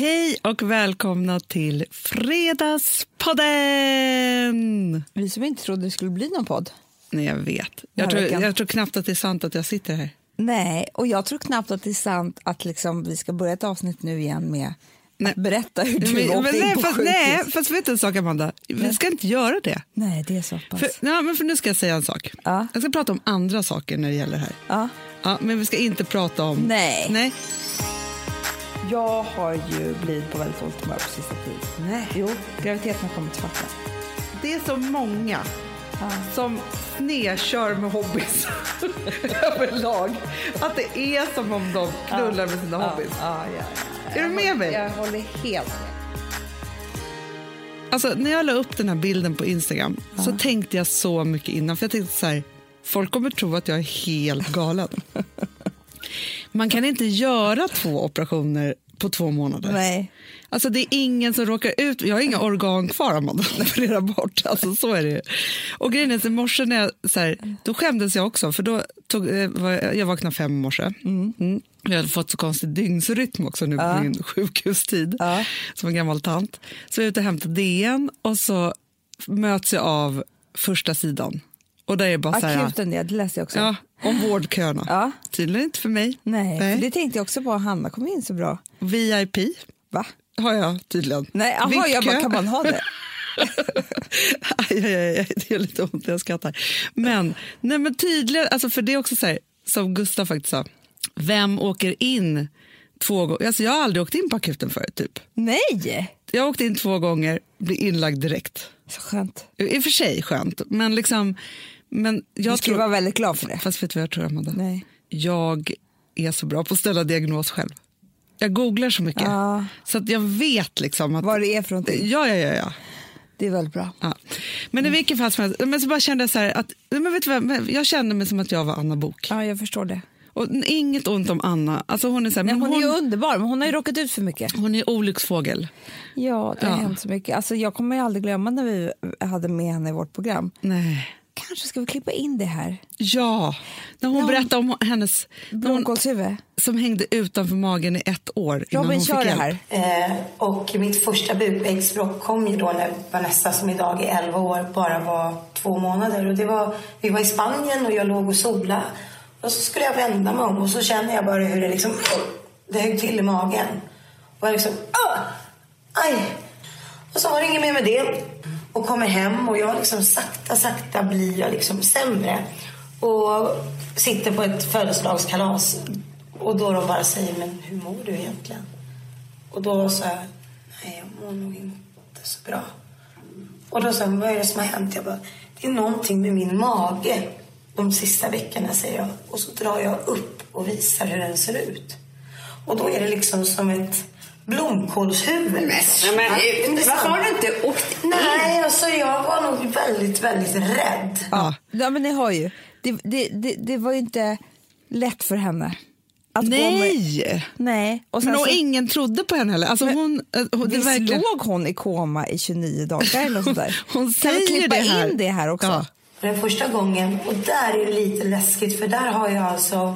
Hej och välkomna till Fredagspodden! Vi som inte trodde det skulle bli någon podd. Nej, jag vet. Jag tror, jag tror knappt att det är sant att jag sitter här. Nej, och jag tror knappt att det är sant att liksom vi ska börja ett avsnitt nu igen med Nej. att berätta hur du Men, åkte men, in nej, på fast, sjukhus. nej, fast vet du en sak, Amanda? Vi ska inte göra det. Nej, det är så pass. För, ja, men för nu ska jag säga en sak. Ja. Jag ska prata om andra saker när det gäller det här. Ja. Ja, men vi ska inte prata om... Nej. Nej. Jag har ju blivit på väldigt dåligt humör på sista tiden. Nej. Jo, graviditeten har kommit mig. Det är så många Ja. som snedkör med hobbys överlag. Att det är som om de knullar med sina hobbys. Ja, ja, ja. Är du med mig? Jag håller helt med. Alltså, när jag la upp den här bilden på Instagram så tänkte jag så mycket innan. För jag tänkte så här, folk kommer tro att jag är helt galen. Man kan inte göra två operationer på två månader. Nej. Alltså det är ingen som råkar ut. Jag har inga organ kvar, Amanda. Operera bort. Alltså så är det ju. Och grejen är i morse när jag, så här, då skämdes jag också. För då tog, eh, jag, vaknade fem i morse. Mm. Jag hade fått så konstig dygnsrytm också nu på min sjukhustid. Ja. Som en gammal tant. Så jag är ute och hämtar DN och så möts jag av första sidan. Och där är bara Akuten, ja, det läste jag också. ja, om vårdköerna. Ja. Tydligen inte för mig. Nej, för det tänkte jag också på. Hanna kom in så bra. VIP Va? har jag tydligen. Nej, aha, jag VIP-kö. bara, kan man ha det? aj, aj, aj, det gör lite ont när jag skrattar. Men, nej, men tydligen, alltså för det är också så här, som Gustav faktiskt sa, vem åker in två gånger? Alltså jag har aldrig åkt in på akuten förut. Typ. Nej! Jag har åkt in två gånger, blir inlagd direkt. Så skönt. I och för sig skönt, men liksom... Men jag Du skulle tror, vara väldigt glad för det. Fast vet du vad jag tror, Amanda? Nej. Jag är så bra på att ställa diagnos själv. Jag googlar så mycket, Ja. så att jag vet liksom att... Vad det är för någonting. Ja, ja, ja. ja. Det är väldigt bra. Ja. Men i vilket fall som helst, men så bara kände jag så här att, men vet du vad, jag kände mig som att jag var Anna Bok. Ja, jag förstår det. Och inget ont om Anna, alltså hon är så här, Nej, men hon, hon, är ju underbar, men hon har ju råkat ut för mycket. hon är olycksfågel. Ja, det har Ja. hänt så mycket. Alltså, jag kommer ju aldrig glömma när vi hade med henne i vårt program. Nej. Kanske ska vi klippa in det här. Ja, när hon Ja. berättade om hennes, när hon, Blomkålshuvud. som hängde utanför magen i ett år innan Robin, hon kör fick det hjälp. här. Eh, och mitt första bukvägsbråck kom ju då när Vanessa som idag är 11 år bara var två månader. Och det var, vi var i Spanien och jag låg och sola. Och så skulle jag vända mig om och så känner jag bara hur det liksom, det högg till i magen. Och jag liksom, ah, aj. Och så var det inget mer med det. Och kommer hem och jag liksom sakta, sakta blir jag liksom sämre. Och sitter på ett födelsedagskalas. Och då de bara säger, men hur mår du egentligen? Och då sa jag, nej jag mår nog inte så bra. Och då sa jag, vad är det som har hänt? Jag bara, det är någonting med min mage de sista veckorna, säger jag. Och så drar jag upp och visar hur den ser ut. Och då är det liksom som ett blomkålshuvud. Men, men, är varför har du inte åkt in? Nej, alltså jag var nog väldigt, väldigt rädd. Ja. Ja, men ni har ju. Det, det, det, det var ju inte lätt för henne. Att med- Nej! Nej. Och sen Men och så, ingen trodde på henne heller. Alltså hon, eh, hon, visst verkligen, låg hon i koma i 29 dagar eller sånt där? Hon kan vi säger klippa det här. in det här också? Ja. Den första gången, och där är det lite läskigt för där har jag alltså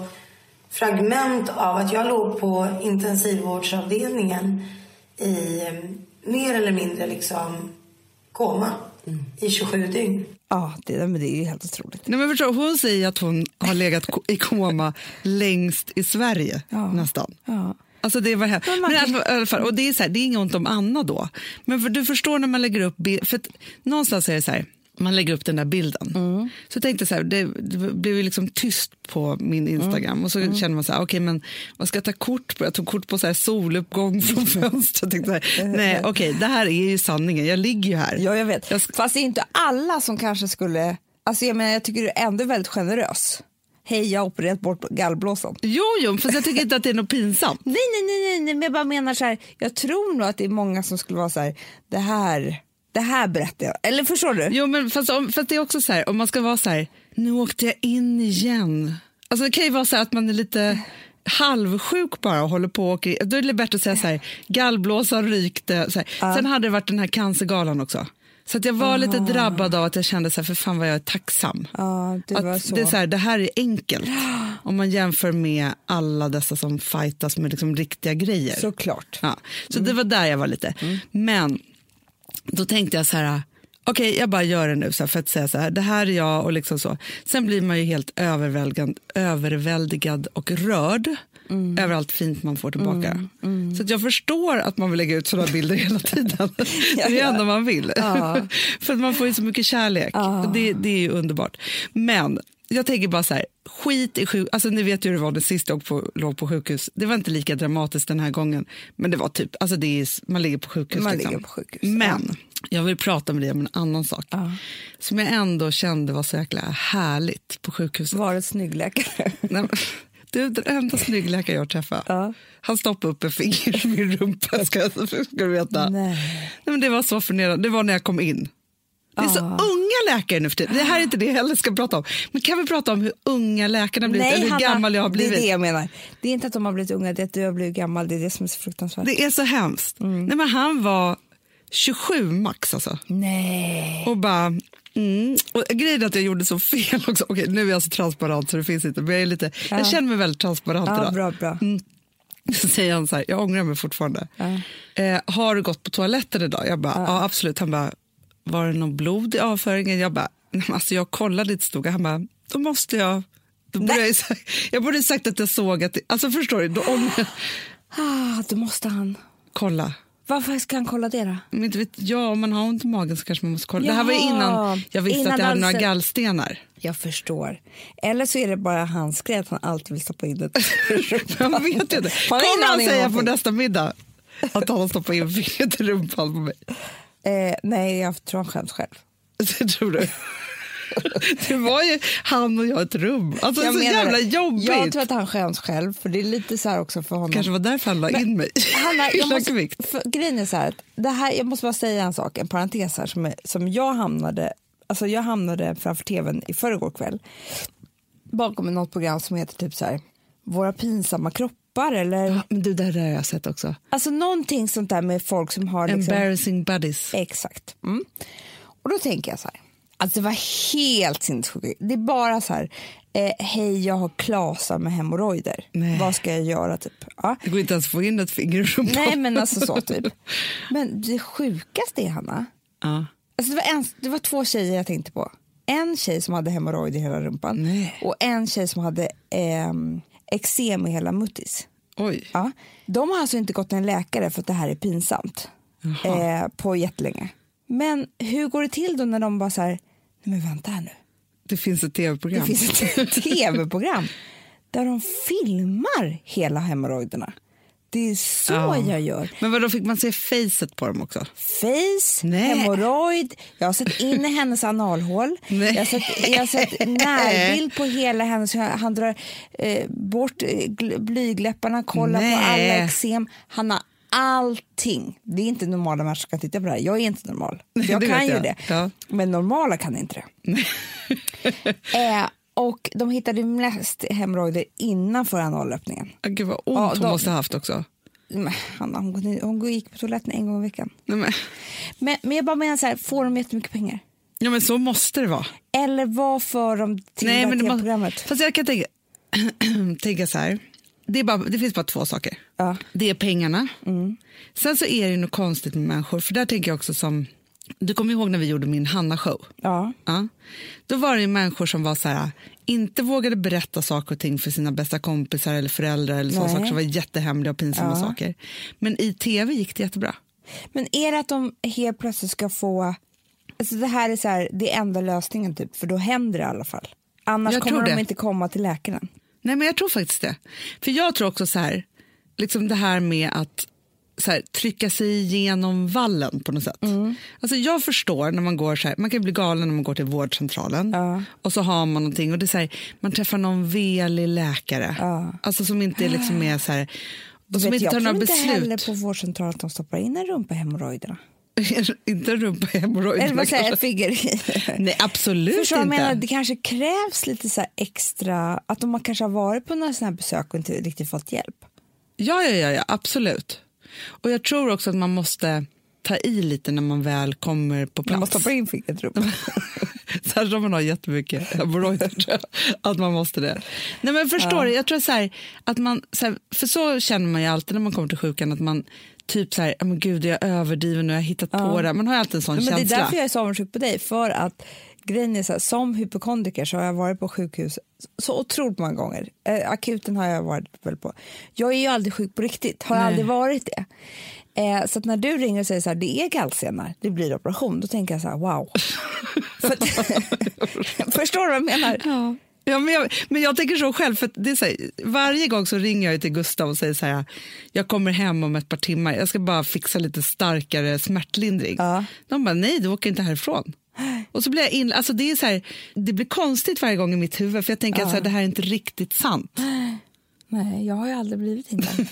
fragment av att jag låg på intensivvårdsavdelningen i eh, mer eller mindre liksom koma i 27 dygn. Ja, det, men det är ju helt otroligt. Nej, men förstår, du, hon säger att hon har legat i koma längst i Sverige, Ja. nästan. Ja. Alltså det var hemskt. Men man Men alltså, i alla fall, och det är, så här, det är inget ont om Anna då. Men för, du förstår när man lägger upp för att, någonstans är det så här, man lägger upp den där bilden. Mm. Så tänkte så här, det, det blev ju liksom tyst på min Instagram Mm. och så kände man så här, okej men vad ska jag ta kort på? Jag tog kort på så här soluppgång från fönstret. Tänkte så här, nej okej det här är ju sanningen, jag ligger ju här. Ja, jag vet. Jag Fast det är inte alla som kanske skulle... Alltså jag, menar, jag tycker du är ändå väldigt generös. Hej, jag har opererat bort gallblåsan. Jo, jo, fast jag tycker inte att det är något pinsamt. Nej, nej, nej, nej, men jag bara menar så här. Jag tror nog att det är många som skulle vara så här. Det här, det här berättar jag. Eller förstår du? Jo, men fast, om, fast det är också så här, om man ska vara så här, nu åkte jag in igen. Alltså det kan ju vara så här att man är lite halvsjuk bara och håller på och åker, då är det bättre att säga så här, gallblåsan rykte. Så här. Sen hade det varit den här cancergalan också. Så att jag var lite drabbad av att jag kände så här, för fan vad jag är tacksam. Ja, det att så. Det, är så här, det här är enkelt. Om man jämför med alla dessa som fightas med liksom riktiga grejer. Såklart. Ja, så det var där jag var lite. Men då tänkte jag så här, okej jag bara gör det nu så här, för att säga så här, det här är jag och liksom så. Sen blir man ju helt överväldigad, överväldigad och rörd över allt fint man får tillbaka. Så att jag förstår att man vill lägga ut sådana bilder hela tiden. det är det ja. enda man vill. Ja. för att man får ju så mycket kärlek. Ja. Det, det är ju underbart. Men jag tänker bara så här, skit i sjuk... Alltså ni vet ju hur det var det sista jag på, låg på sjukhus. Det var inte lika dramatiskt den här gången. Men det var typ, alltså det är, man ligger på sjukhus. Man liksom. ligger på sjukhus, Men jag vill prata med dig om en annan sak. Ja. Som jag ändå kände var så jäkla härligt på sjukhuset. Var ett snyggläkare. Nej, Du, den enda snyggläkare jag träffade, Ja. han stoppade upp en finger i min rumpa. Ska, ska du veta. Nej. Nej, men det var så förnedrande. Det var när jag kom in. Det är så Ah. unga läkare nu för tiden. Det här är inte det jag heller ska prata om. Men kan vi prata om hur unga läkarna blivit eller hur Hanna, gammal jag har blivit? Det är det jag menar. Det är inte att de har blivit unga, det är att du har blivit gammal. Det är det som är så fruktansvärt. Det är så hemskt. Mm. Nej, men han var 27 max alltså. Nej. Och bara... Mm. Och grejen är att jag gjorde så fel också. Okej, nu är jag så transparent så det finns inte. Men jag, är lite, jag känner mig väldigt transparent Ja, idag. bra, bra. Så säger han så här, jag ångrar mig fortfarande. Eh, har du gått på toaletten idag? Jag bara, ja. absolut. Han bara, var det någon blod i avföringen? Jag bara, "Nej, men alltså jag kollade lite stod Han bara, då måste jag... Då borde jag, sagt, jag borde sagt att jag såg att... Alltså förstår du, då ångrar Ah, då måste han. Kolla. Varför ska han kolla det då? Men inte vet jag, om man har ont i magen så kanske man måste kolla. Det här var innan jag visste innan att jag hade några gallstenar. Jag förstår. Eller så är det bara hans grej att han alltid vill stoppa in det. Jag vet inte. Kommer han om säga på nästa middag att han har stoppat in fingret i rumpan på mig? Eh, nej, jag tror han skäms själv. Det tror du? Det var ju han och jag i ett rum. Alltså, är så jävla jobbigt. Jag tror att han skäms själv, för det är lite så här också för honom. kanske var därför han la in mig Hanna, jag måste, för, grejen är så här, det här, jag måste bara säga en sak, en parentes här, som, är, som jag hamnade, alltså jag hamnade framför tvn i förrgår kväll, bakom något program som heter typ så här, Våra pinsamma kroppar eller, Men du, det där har jag sett också. alltså någonting sånt där med folk som har liksom, Embarrassing buddies. Exakt. Mm. Och då tänker jag så här, alltså det var helt sinnessjukt. Det är bara så här, eh, hej jag har klasar med hemorrojder, vad ska jag göra typ? Ja. Det går inte ens att få in ett finger i. Nej men alltså så typ. Men det sjukaste är Hanna, Ja. alltså det, var en, det var två tjejer jag tänkte på. En tjej som hade hemorrojd i hela rumpan Nej. och en tjej som hade ehm, eksem i hela muttis. Oj. Ja. De har alltså inte gått till en läkare för att det här är pinsamt eh, på jättelänge. Men hur går det till då när de bara så här, nej men vänta här nu, Det finns ett tv-program. det finns ett tv-program där de filmar hela hemorrojderna. Det är så Ja. jag gör. Men vad då fick man se facet på dem också? Face, Nej. hemorrojd, jag har sett in i hennes analhål. Nej. Jag har sett, jag har sett närbild på hela hennes, han drar eh, bort eh, gl- blygläpparna, kollar Nej. på alla eksem. Han har allting. Det är inte normala människor som kan titta på det här. Jag är inte normal. Jag kan ju jag. det. Ja. Men normala kan inte det. eh, och de hittade mest hemorrojder innanför analöppningen. Ah, Gud vad ont Ja, hon de- måste ha haft också. Men, Hanna, hon, hon gick på toaletten en gång i veckan. Nej, men, Men, men jag bara menar så här, får de jättemycket pengar? ja, men så måste det vara. Eller vad för de till Nej, men det må- programmet? Fast jag kan tänka, tänka så här. Det, bara, det finns bara två saker. Ja. Mm. Det är pengarna. Sen så är det något konstigt med människor. För där tänker jag också som... Du kommer ihåg när vi gjorde min Hanna-show? Ja. Ja. Då var det ju människor som var så här, inte vågade berätta saker och ting för sina bästa kompisar eller föräldrar eller sådana saker som var jättehemliga och pinsamma Ja. saker. Men i tv gick det jättebra. Men är det att de helt plötsligt ska få... Alltså det här är så här, det är enda lösningen typ, för då händer det i alla fall. Annars Jag kommer de det. inte komma till läkaren. Nej, men jag tror faktiskt det. För jag tror också så här, liksom det här med att så här, trycka sig igenom vallen på något sätt. Mm. Alltså jag förstår när man går så här, man kan bli galen när man går till vårdcentralen Ja. och så har man någonting och det är så här, man träffar någon velig läkare. Ja. Alltså som inte liksom är så här, och som Vet, inte jag tar tror några inte heller beslut. på vårdcentralen att de stoppar in en rumpa i hemorrojderna. inte rumpa Eller hemorrojderna vad säger jag, i. Nej, absolut Förstår inte. jag menar? Det kanske krävs lite så extra, att de kanske har varit på några sådana här besök och inte riktigt fått hjälp. Ja, ja, ja, ja, absolut. Och jag tror också att man måste ta i lite när man väl kommer på plats. Man måste stoppa in fingret i. Särskilt om man har jättemycket hemorrojder. Att man måste det. Nej, men förstår du? Jag tror så här, att man, så här, för så känner man ju alltid när man kommer till sjukan att man typ så här, "Ja, men gud, jag överdriver nu, jag har hittat på det. Man har alltid en sån Men det är därför jag är så avundsjuk på dig. För att grejen är så här, som hypokondriker så har jag varit på sjukhus så otroligt många gånger. Eh, akuten har jag varit väl på. Jag är ju aldrig sjuk på riktigt, har Nej. aldrig varit det. Eh, så när du ringer och säger så här, det är gallstenar, det blir operation, då tänker jag så här, wow. Förstår du vad jag menar? Ja. Ja, men, jag, men jag tänker så själv, för det är så här, varje gång så ringer jag till Gustav och säger så här, jag kommer hem om ett par timmar, jag ska bara fixa lite starkare smärtlindring. Ja. De bara, nej du åker inte härifrån. Och så blir jag in, alltså det, är så här, det blir konstigt varje gång i mitt huvud, för jag tänker att så här, det här är inte riktigt sant. Nej, jag har ju aldrig blivit inlagd.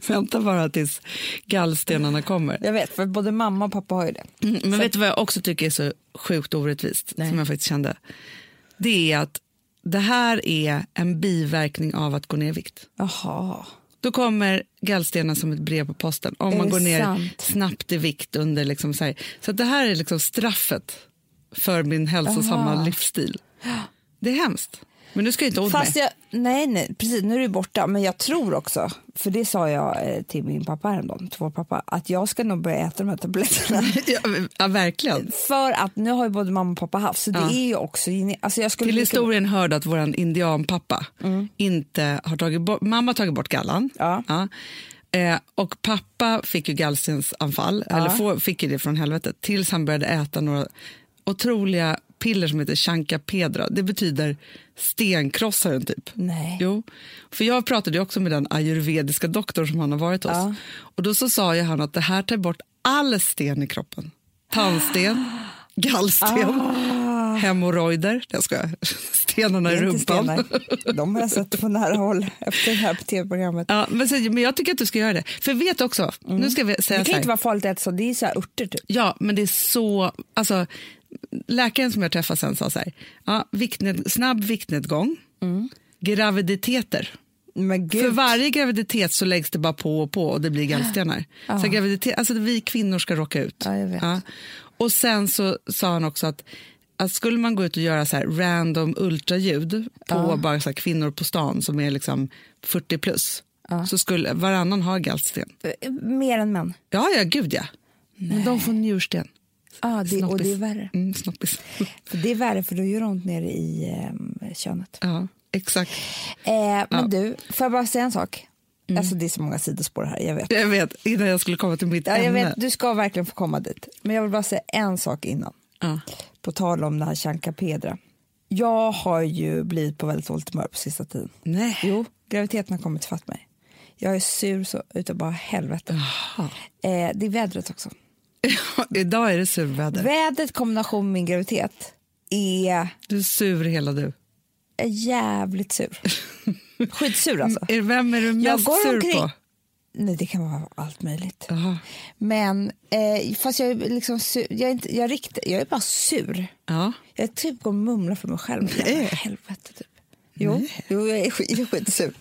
Vänta bara tills gallstenarna kommer. jag vet, för både mamma och pappa har ju det. Mm, men vet du vad jag också tycker är så sjukt orättvist, Nej. som jag faktiskt kände? Det är att det här är en biverkning av att gå ner i vikt. Jaha. Då kommer gallstenar som ett brev på posten om man går ner sant? snabbt i vikt under liksom så här. Så att det här är liksom straffet för min hälsosamma Aha. livsstil. Det är hemskt. Men nu ska jag inte ont Fast med. Nej, nej, precis, nu är du borta. Men jag tror också, för det sa jag eh, till min pappa häromdagen, till vår pappa, att jag ska nog börja äta de här tabletterna. Ja, ja, verkligen. för att nu har ju både mamma och pappa haft, så det Ja. är ju också... Alltså jag skulle Till lika- historien hörde att vår indianpappa inte har tagit bort, mamma har tagit bort gallan. Ja. Eh, och pappa fick ju gallstensanfall, eller få, fick ju det från helvetet, tills han började äta några otroliga piller som heter Chankapedra. Det betyder stenkrossaren typ. Nej. Jo, för jag pratade också med den ayurvediska doktorn som han har varit hos. Ja. Och då så sa ju han att det här tar bort all sten i kroppen. Tandsten, gallsten, hemorrojder. Jag ska stenarna Ah. I rumpan. stenar. De har jag sett på nära håll efter det här tv-programmet. Ja, men, men jag tycker att du ska göra det. För vet också, nu ska vi säga Det kan inte vara farligt att äta så, det är så här örter typ. Ja, men det är så... Alltså, läkaren som jag träffade sen sa så här, ja, viktned, snabb viktnedgång, graviditeter. Men gud. För varje graviditet så läggs det bara på och på och det blir gallstenar. Så graviditet, alltså vi kvinnor ska råka ut. Ja, vet. Och sen så sa han också att, att skulle man gå ut och göra så här random ultraljud på bara så kvinnor på stan som är liksom 40 plus, så skulle varannan ha gallsten. Eh, Mer än män. Ja, ja, gud ja. Men de får njursten. Ah, det, och det är värre. Mm, snoppis. För det är värre för då gör det ont nere i eh, könet. ja, exakt. Eh, men du, får jag bara säga en sak? Alltså det är så många sidospår här, jag vet. Jag vet, innan jag skulle komma till mitt Ja, jag ämne. vet. Du ska verkligen få komma dit. Men jag vill bara säga en sak innan. Ja. På tal om det här Chankapedra. Jag har ju blivit på väldigt dåligt humör på sista tiden. Nej. Jo, graviditeten har kommit fatt mig. Jag är sur så utav bara helvete. Eh, det är vädret också. Idag är det surväder. Vädret kombination med min graviditet är Du är sur hela du. jävligt sur. Skitsur alltså. Är- Vem är du mest sur omkring- på? Nej, det kan vara allt möjligt. Jaha. Men eh, fast jag är liksom sur, jag är, inte, jag, rikt, jag är bara sur. Ja. Jag typ går och mumlar för mig själv. Nej. Helvete typ. Jo, jo jag är, skit, jag är skitsur.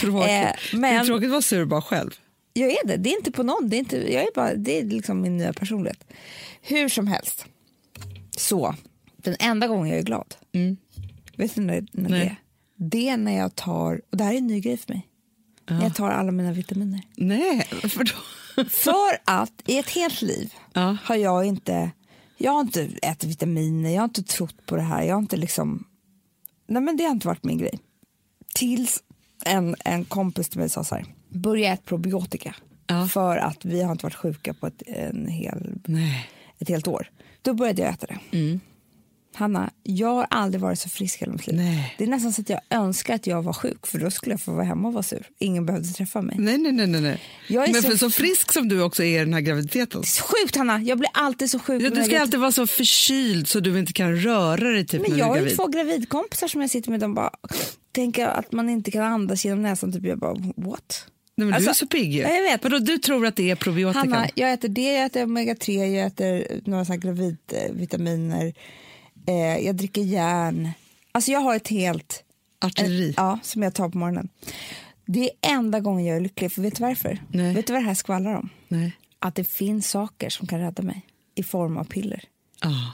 Tråkigt. Eh, Det är men tråkigt att vara sur bara själv. Jag är det. Det är inte på någon. Det är, inte, jag är bara, det är liksom min nya personlighet. Hur som helst. Så, den enda gången jag är glad. Vet du när, när det är? Det är när jag tar, och det här är en ny grej för mig. När jag tar alla mina vitaminer. Nej, för då... För att i ett helt liv Ja. har jag inte, jag har inte ätit vitaminer, jag har inte trott på det här, jag har inte liksom, nej men det har inte varit min grej. Tills en, en kompis till mig sa så här, börja äta probiotika. Ja. För att vi har inte varit sjuka på ett, en hel, Nej. ett helt år. Då började jag äta det. Mm. Hanna, jag har aldrig varit så frisk hela mitt liv. Nej. Det är nästan så att jag önskar att jag var sjuk för då skulle jag få vara hemma och vara sur. Ingen behövde träffa mig. Nej, nej, nej, nej. Jag är Men så- för så frisk som du också är i den här graviditeten. Så Sjukt Hanna, jag blir alltid så sjuk. Ja, du ska alltid vara så förkyld så du inte kan röra dig typ Men jag har ju två gravidkompisar som jag sitter med. De bara tänker att man inte kan andas genom näsan. Typ. Jag bara, what? Nej, men du Alltså, är så pigg ju. jag vet. Vadå, du tror att det är probiotika? Hanna, jag äter det, jag äter omega-3, jag äter några såna gravidvitaminer. Eh, jag dricker järn. Alltså jag har ett helt... Artilleri. Ja, som jag tar på morgonen. Det är enda gången jag är lycklig. För vet du varför? Nej. Vet du vad det här skvallrar om? Nej. Att det finns saker som kan rädda mig i form av piller. Ja.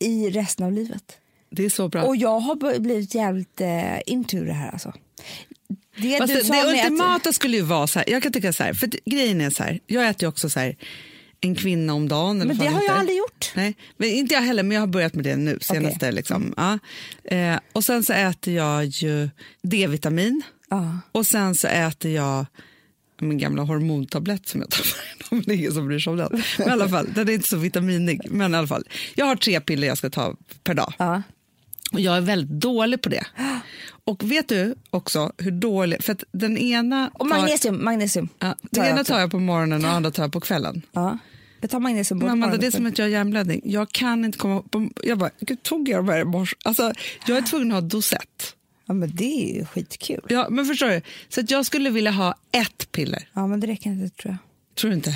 i resten av livet. Det är så bra. Och jag har blivit jävligt eh, into det här alltså. Det Fast det, att- ultimata skulle ju vara så här, jag kan tycka så här, för grejen är så här, jag äter ju också så här en kvinna om dagen. eller Men det har jag aldrig gjort. Nej, men inte jag heller, men jag har börjat med det nu senaste. Liksom. Ja. Eh, och sen så äter jag ju D-vitamin Ja. och sen så äter jag min gamla hormontablett som jag tar varje dag, ingen som bryr sig om den. Men i alla fall, den är inte så vitaminig. Men i alla fall, jag har tre piller jag ska ta per dag. Ja. Och jag är väldigt dålig på det. Och vet du också hur dålig, för den ena Och magnesium, magnesium. ja, tar den ena tar jag på morgonen och andra tar jag på kvällen. Ja. Jag tar magnesium Men Amanda, det är som att jag har hjärnblödning. Jag kan inte komma på... Jag bara, gud, tog jag de här i morse? Alltså, jag är tvungen att ha dosett. Ja, men det är ju skitkul. Ja, men förstår du? Så att jag skulle vilja ha ett piller. Ja, men det räcker inte tror jag. Tror du inte?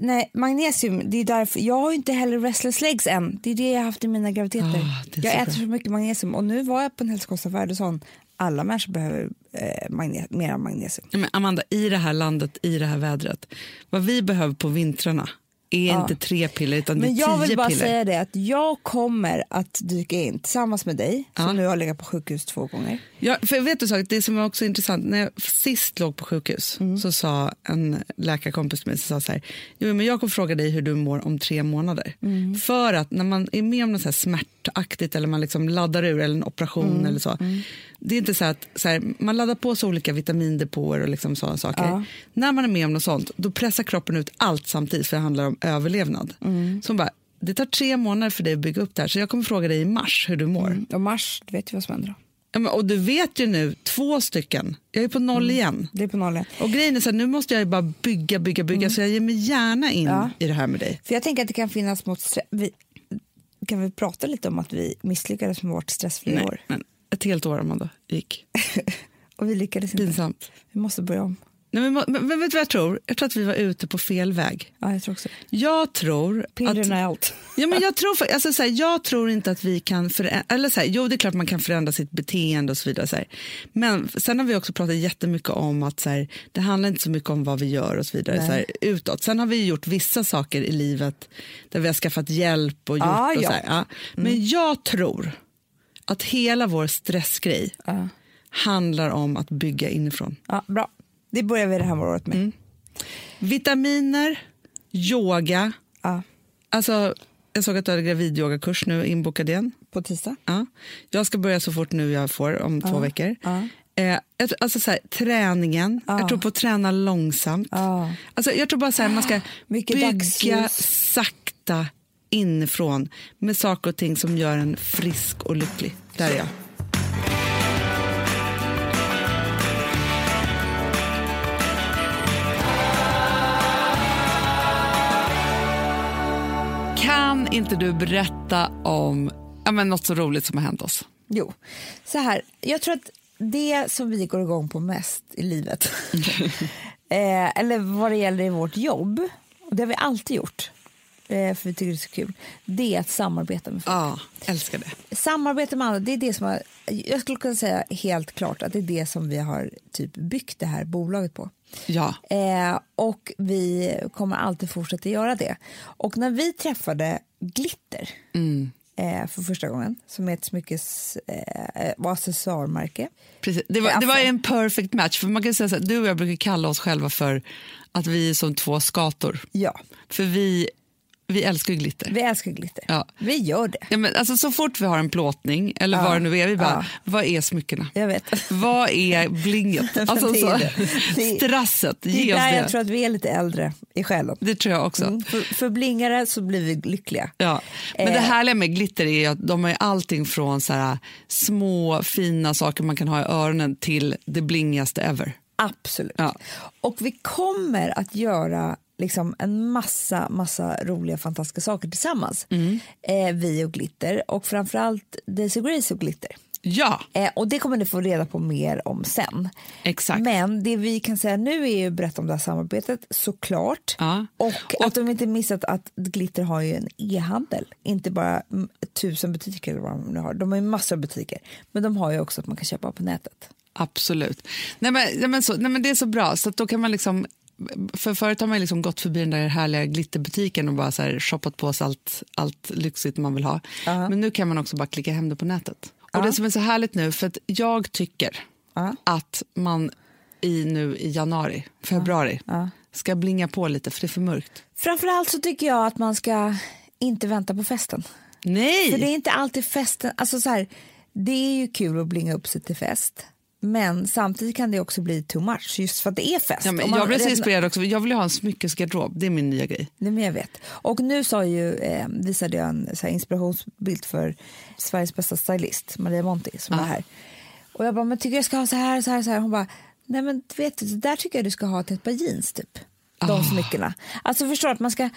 Nej, magnesium, det är därför. Jag har inte heller restless legs än. Det är det jag har haft i mina graviditeter. Så jag äter bra. så mycket magnesium och nu var jag på en hälsokostaffär och sa alla människor behöver eh, magne- mer magnesium. Ja, men Amanda, i det här landet, i det här vädret, vad vi behöver på vintrarna är inte tre piller utan Men det är jag tio vill bara piller. säga det att jag kommer att dyka in tillsammans med dig Ja. som nu har legat på sjukhus två gånger. Ja, för vet du sak, det som var också intressant, när jag sist låg på sjukhus Mm. så sa en läkarkompis till mig så sa så här, jo, men jag kommer fråga dig hur du mår om tre månader. Mm. För att när man är med om något så här smärtaktigt eller man liksom laddar ur eller en operation Mm. eller så, det är inte så att så här, man laddar på sig olika vitamindepåer och liksom sådana saker. Ja. När man är med om något sånt, då pressar kroppen ut allt samtidigt för det handlar om överlevnad. Mm. Så bara, det tar tre månader för dig att bygga upp det här så jag kommer fråga dig i mars hur du mår. Och mars, du vet ju vad som händer då. Ja, och du vet ju nu, två stycken. Jag är på noll Mm. igen. Det är på nollen. Och grejen är så här, nu måste jag ju bara bygga, bygga, bygga. Så jag ger mig gärna in Mm. Ja. i det här med dig. För jag tänker att det kan finnas mot vi, Kan vi prata lite om att vi misslyckades med vårt stressfria år? men ett helt år, Amanda, gick. Och vi lyckades inte. Pinsamt. Vi måste börja om. Nej, men, men, men vet du vad jag tror? Jag tror att vi var ute på fel väg. Ja, jag tror också Jag tror att... är allt. Ja, men jag, tror, för- alltså, så här, jag tror inte att vi kan förändra... Eller så här, jo, det är klart man kan förändra sitt beteende och så vidare. Så här. Men sen har vi också pratat jättemycket om att så här, det handlar inte så mycket om vad vi gör och så vidare så här, utåt. Sen har vi gjort vissa saker i livet där vi har skaffat hjälp och gjort. Ah, och ja. så ja. Men jag tror att hela vår stressgrej Ja. handlar om att bygga inifrån. Ja, bra. Det börjar vi det här året med. Mm. Vitaminer, yoga. Ja, Alltså, jag såg att du hade gravidyogakurs nu inbokad igen. på tisdag. Ja. Jag ska börja så fort nu jag får, om två veckor. ja. Eh, alltså så här, träningen, jag tror på att träna långsamt. Ja. Alltså, jag tror bara så här, man ska Mycket bygga dagsljus. sakta inifrån med saker och ting som gör en frisk och lycklig. Där är jag. Kan inte du berätta om ja, men något så roligt som har hänt oss? Jo, så här. Jag tror att det som vi går igång på mest i livet, eh, eller vad det gäller i vårt jobb, och det har vi alltid gjort, för vi tycker det är så kul, det är att samarbeta med folk. Ja, älskar det. Samarbete med andra, det är det som har, jag skulle kunna säga helt klart att det är det som vi har typ byggt det här bolaget på. Ja. Eh, och vi kommer alltid fortsätta göra det. Och när vi träffade Glitter eh, för första gången, som är ett smyckes eh, och accessoarmärke. Precis. Det, var, det var en perfect match. För man kan säga så här, Du och jag brukar kalla oss själva för att vi är som två skator. Ja, För vi, vi älskar ju glitter. vi älskar glitter. Ja. Vi gör det. Ja, men alltså, så fort vi har en plåtning, eller Ja. vad det nu är, vi bara, Ja. vad är smyckena? Jag vet. Vad är blinget? Alltså, Det är det. Det strasset, Det ge oss det. jag tror att vi är lite äldre i själen. Det tror jag också. Mm. För, för blingare så blir vi lyckliga. Ja. Men det Eh. härliga med glitter är att de har allting från så här, små fina saker man kan ha i öronen till det blingigaste ever. Absolut. Ja. Och vi kommer att göra liksom en massa, massa roliga, fantastiska saker tillsammans. Mm. Eh, vi och Glitter och framförallt Daisy Grace och Glitter. Ja, Eh, och det kommer ni få reda på mer om sen. exakt. Men det vi kan säga nu är ju berätta om det här samarbetet såklart. Ja. Och att de inte missat att Glitter har ju en e-handel. Inte bara tusen butiker eller vad de nu har. De har ju massor av butiker. Men de har ju också att man kan köpa på nätet. Absolut. Nej, men, nej, men så, nej, men det är så bra, så att då kan man liksom för förut har man liksom gått förbi den där härliga glitterbutiken och bara så här shoppat på sig allt, allt lyxigt man vill ha. Ja. Men nu kan man också bara klicka hem det på nätet. Och Ja. det som är så härligt nu, för att jag tycker Ja. att man i nu i januari, februari ska blinga på lite för det är för mörkt. Framförallt så tycker jag att man ska inte vänta på festen. Nej! För det är inte alltid festen, alltså så här, det är ju kul att blinga upp sig till fest. Men samtidigt kan det också bli too much just för att det är fest. ja, man jag blir så inspirerad också. Jag vill ju ha en smyckesgarderob, det är min nya grej. Nej, men jag vet. Och nu sa ju, eh, visade jag en så inspirationsbild för Sveriges bästa stylist, Maria Monti, som Ja. var här. Och jag bara, men tycker jag ska ha så här, så här, så här. Hon bara, nej men vet du, där tycker jag du ska ha till ett par jeans typ. De Ah. smyckena. Alltså förstår att man ska,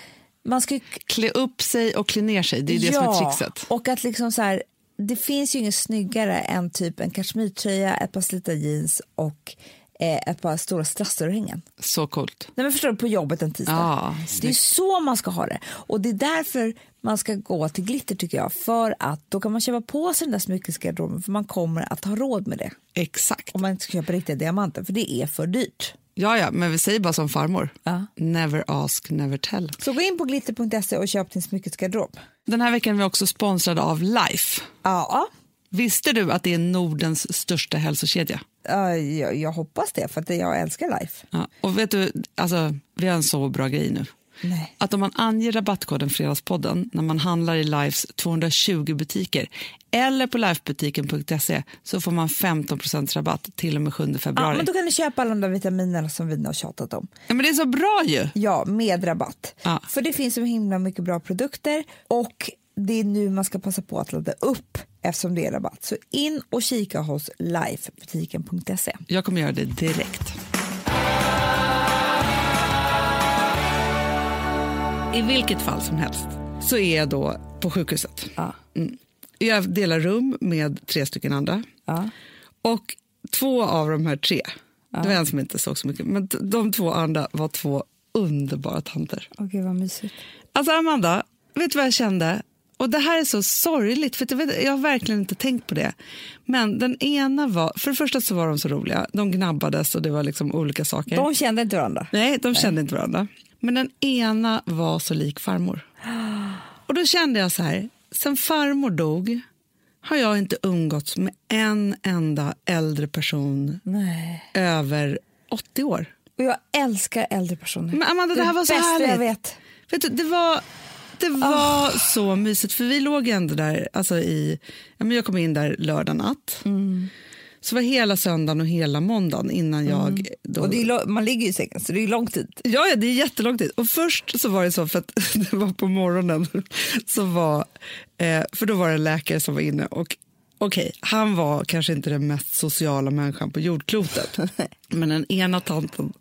man ska Klä upp sig och klä ner sig, det är det som är trixet. och att liksom så här, det finns ju inget snyggare än typ en kashmirtröja, ett par slita jeans och eh, ett par stora strassörhängen. Så coolt. Nej, men förstår du, på jobbet en tisdag. Ja, det är så man ska ha det. Och det är därför man ska gå till glitter tycker jag. För att då kan man köpa på sig den där smyckesgarderoben för man kommer att ha råd med det. Exakt. Om man inte ska köpa riktiga diamanter för det är för dyrt. Ja, ja, men vi säger bara som farmor. Ja. Never ask, never tell. Så gå in på glitter.se och köp din smyckesgarderob. Den här veckan är vi också sponsrade av Life. Ja, Visste du att det är Nordens största hälsokedja? ja, jag, jag hoppas det för jag älskar life. Ja, och vet du, alltså, vi har en så bra grej nu. Nej. Att om man anger rabattkoden Fredagspodden när man handlar i Lifes 220 butiker eller på lifebutiken.se så får man 15% rabatt till och med 7 Ja, februari. men då kan ni köpa alla de där vitaminerna som vi har tjatat om. Ja, men det är så bra ju! Ja, med rabatt. Ja. För det finns så himla mycket bra produkter och det är nu man ska passa på att ladda upp eftersom det är rabatt. Så in och kika hos lifebutiken.se. Jag kommer göra det direkt. I vilket fall som helst så är jag då på sjukhuset. Ja. Mm. Jag delar rum med tre stycken andra. Ja. Och två av de här tre, det var en som inte såg så mycket, men de två andra var två underbara tanter. Åh gud vad mysigt. Alltså Amanda, vet du vad jag kände? Och det här är så sorgligt, för jag, vet, jag har verkligen inte tänkt på det. Men den ena var, för det första så var de så roliga, de gnabbades och det var liksom olika saker. De kände inte varandra. Nej, de kände inte varandra. Men den ena var så lik farmor. Och då kände jag så här, sen farmor dog har jag inte umgåtts med en enda äldre person Nej. över 80 år. Och jag älskar äldre personer. Men Amanda, det här var så härligt. jag vet. Vet du, det var, det var så mysigt, för vi låg ändå där, alltså i, ja, men jag kom in där lördag natt. Så var hela söndagen och hela måndagen innan jag... Då, Och är, man ligger ju i sängen så det är lång tid. Ja, ja, det är jättelång tid. Och först så var det så, för att det var på morgonen, så var, eh, för då var det en läkare som var inne och okej, han var kanske inte den mest sociala människan på jordklotet. Men den ena tanten,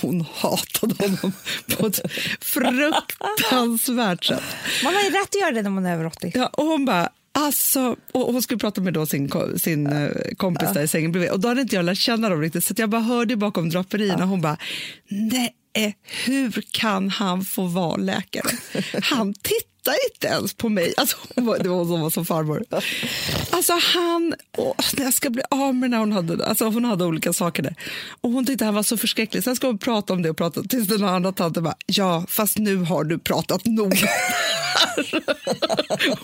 hon hatade honom på ett fruktansvärt sätt. Man har ju rätt att göra det när man är över 80. Ja, och hon bara, alltså, och hon skulle prata med då sin, sin eh, kompis där i sängen bredvid och då hade inte jag lärt känna dem riktigt så jag bara hörde bakom draperierna hon bara, nej, hur kan han få vara läkare? Han tittar inte ens på mig. Alltså, var, det var hon som var som farmor. Alltså han, åh, jag ska bli av med när hon hade, alltså hon hade olika saker där. Och hon tyckte han var så förskräcklig. Sen ska hon prata om det och prata tills den andra tanten bara, ja fast nu har du pratat nog.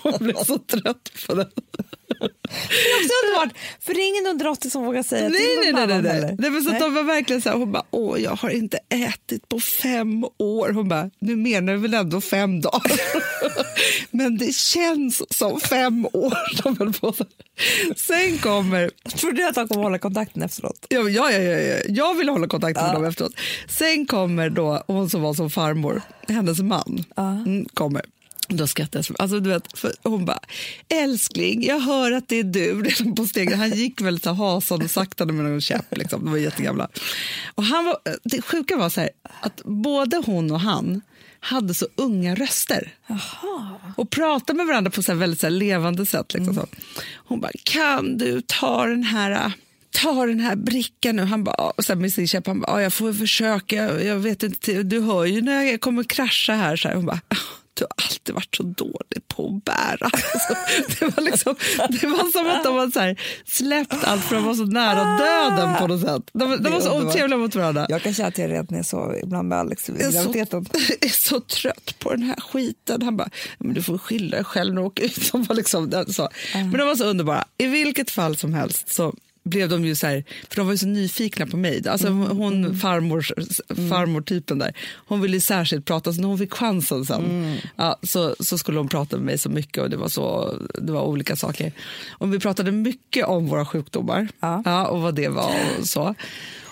hon blev så trött på det. Det är också underbart, för det är ingen under 80 som vågar säga Nej, till nej, nej. nej, nej. nej men så att Nej. de var verkligen så här, hon bara, åh, jag har inte ätit på fem år. Hon bara, nu menar du väl ändå fem dagar? men det känns som fem år. De höll på så. Sen kommer, Tror du att de kommer hålla kontakten efteråt? ja, ja, ja, ja, ja. jag vill hålla kontakt med dem efteråt. Sen kommer då hon som var som farmor, hennes man, mm, kommer. Då skrattar jag. så- Alltså, du vet, för hon bara, älskling, jag hör att det är du på stegen. Han gick väldigt så här hasande och saktade med någon käpp. Liksom. De var jättegamla. Och han var, det sjuka var så här, att både hon och han hade så unga röster och pratade med varandra på så väldigt så levande sätt. Liksom så. Hon bara, kan du ta den här ta den här brickan nu. Han bara, och sen med sin käpp, han bara, "Ja, jag får väl försöka, jag vet inte, du hör ju när jag kommer krascha här. Så här. Hon bara, du har alltid varit så dålig på att bära. Alltså, det, var liksom, det var som att de hade så här, släppt allt för att vara så nära döden på något sätt. De, de var så otrevliga mot varandra. Jag kan känna att jag redan när jag sov ibland med Alex i Jag är, så, graviditeten. jag är så trött på den här skiten. Han bara, men du får skylla dig själv när du åker ut. De var liksom, så. Men de var så underbara. I vilket fall som helst så blev de ju så här, för de var ju så nyfikna på mig. Alltså hon farmor, farmor-typen där, hon ville ju särskilt prata, så när hon fick chansen sen ja, så, så skulle hon prata med mig så mycket och det var, så, det var olika saker. Och vi pratade mycket om våra sjukdomar Ja. och vad det var och så.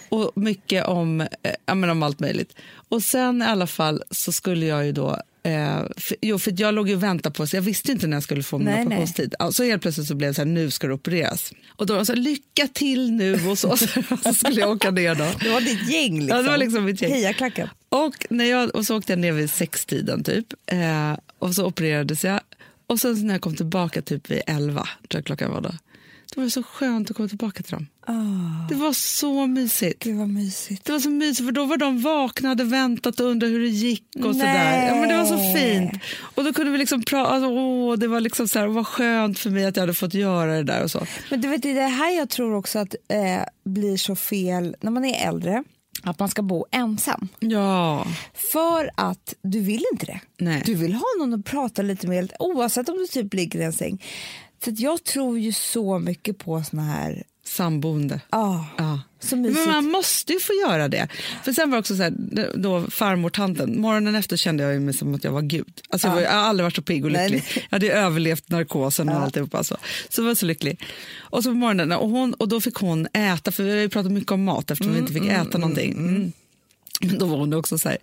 Och mycket om, eh, ja, men om allt möjligt. Och sen i alla fall så skulle jag ju då Eh, för, jo, för jag låg ju och väntade på, så jag visste inte när jag skulle få min Nej, operationstid. Ja, så helt plötsligt så blev det så här, nu ska du opereras. Och då här, lycka till nu och så, så skulle jag åka ner då. Det var ditt gäng liksom. Ja, det var liksom mitt gäng. Hejaklacken. Och, när jag, och så åkte jag ner vid sextiden typ. Eh, och så opererades jag. Och sen så när jag kom tillbaka typ vid elva, tror jag klockan var då. Det var så skönt att komma tillbaka till dem. Oh, Det var så mysigt. gud vad mysigt. Det var så mysigt för då var de vakna, hade väntat och undrade hur det gick och sådär. Ja, men det var så fint. Och då kunde vi liksom prata, alltså, åh, det var liksom så här, vad skönt för mig att jag hade fått göra det där och så. Men du vet, det är det här jag tror också att eh, blir så fel när man är äldre. Att man ska bo ensam. Ja, För att du vill inte det. Nej. Du vill ha någon att prata lite med oavsett om du typ ligger i en säng. Så jag tror ju så mycket på såna här... samboende. Ah, Ja. Så mysigt. Men man måste ju få göra det. För sen var också så här, då farmor tanten, morgonen efter kände jag mig som att jag var gud. Alltså jag, var, jag har aldrig varit så pigg och lycklig. nej. Jag hade ju överlevt narkosen och alltihopa. Alltså. Så jag var så lycklig. Och så på morgonen, och, hon, och då fick hon äta, för vi har ju pratat mycket om mat eftersom vi inte fick äta någonting. Mm. Men då var hon också så här,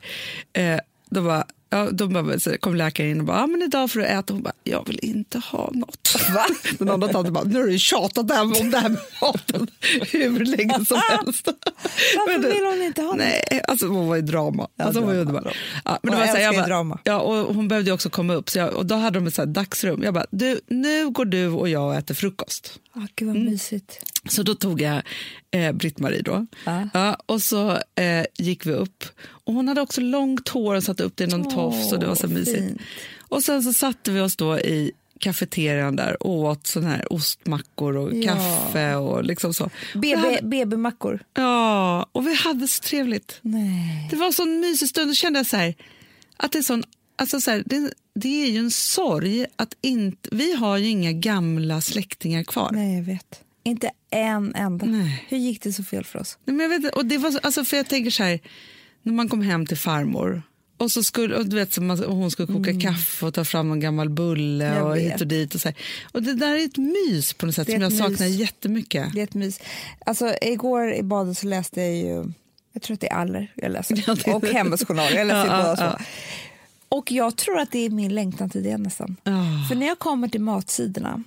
eh, då var Ja, då bara, så kom läkaren in och bara, ah, men idag får du äta. Hon bara, jag vill inte ha något. Va? Den andra tanten bara, nu har du tjatat det om det här med maten hur länge som helst. Varför Men det- vill hon inte ha det? Nej, alltså hon var i drama. alltså, hon var drama, drama. Ja, men Hon det var så här, älskar jag bara, drama. Ja, och hon behövde också komma upp, så jag, och då hade de ett så här dagsrum. Jag bara, du, nu går du och jag och äter frukost. Ah, gud vad Mm. mysigt. Så då tog jag eh, Britt-Marie då. Ja. och så eh, gick vi upp. Och hon hade också långt hår och satte upp det i någon Åh, tofs och det var så mysigt. fint. Och sen så satte vi oss då i kafeterian där och åt sån här ostmackor och Ja. kaffe och liksom så. Vi BB, BB-mackor. ja, och vi hade så trevligt. Nej. Det var en sån mysig stund. Då kände jag så här, att det är sån, alltså så här, det, det är ju en sorg att inte, vi har ju inga gamla släktingar kvar. Nej, jag vet. Inte en enda. Nej. Hur gick det så fel för oss? Nej, men jag vet, och det var så, alltså för jag tänker så här, när man kom hem till farmor och så skulle, och du vet, så man, hon skulle koka kaffe och ta fram en gammal bulle Mm. Jag och vet. hit och dit. Och, så här. och det där är ett mys på något sätt som jag ett saknar mys. jättemycket. Det är ett mys. Alltså, igår i badet så läste jag ju, jag tror att det är Aller jag läser, Ja, det- och Hemmets journal. Jag läser Ja, båda. Och jag tror att det är min längtan till det nästan. Ja. För när jag kommer till matsidorna,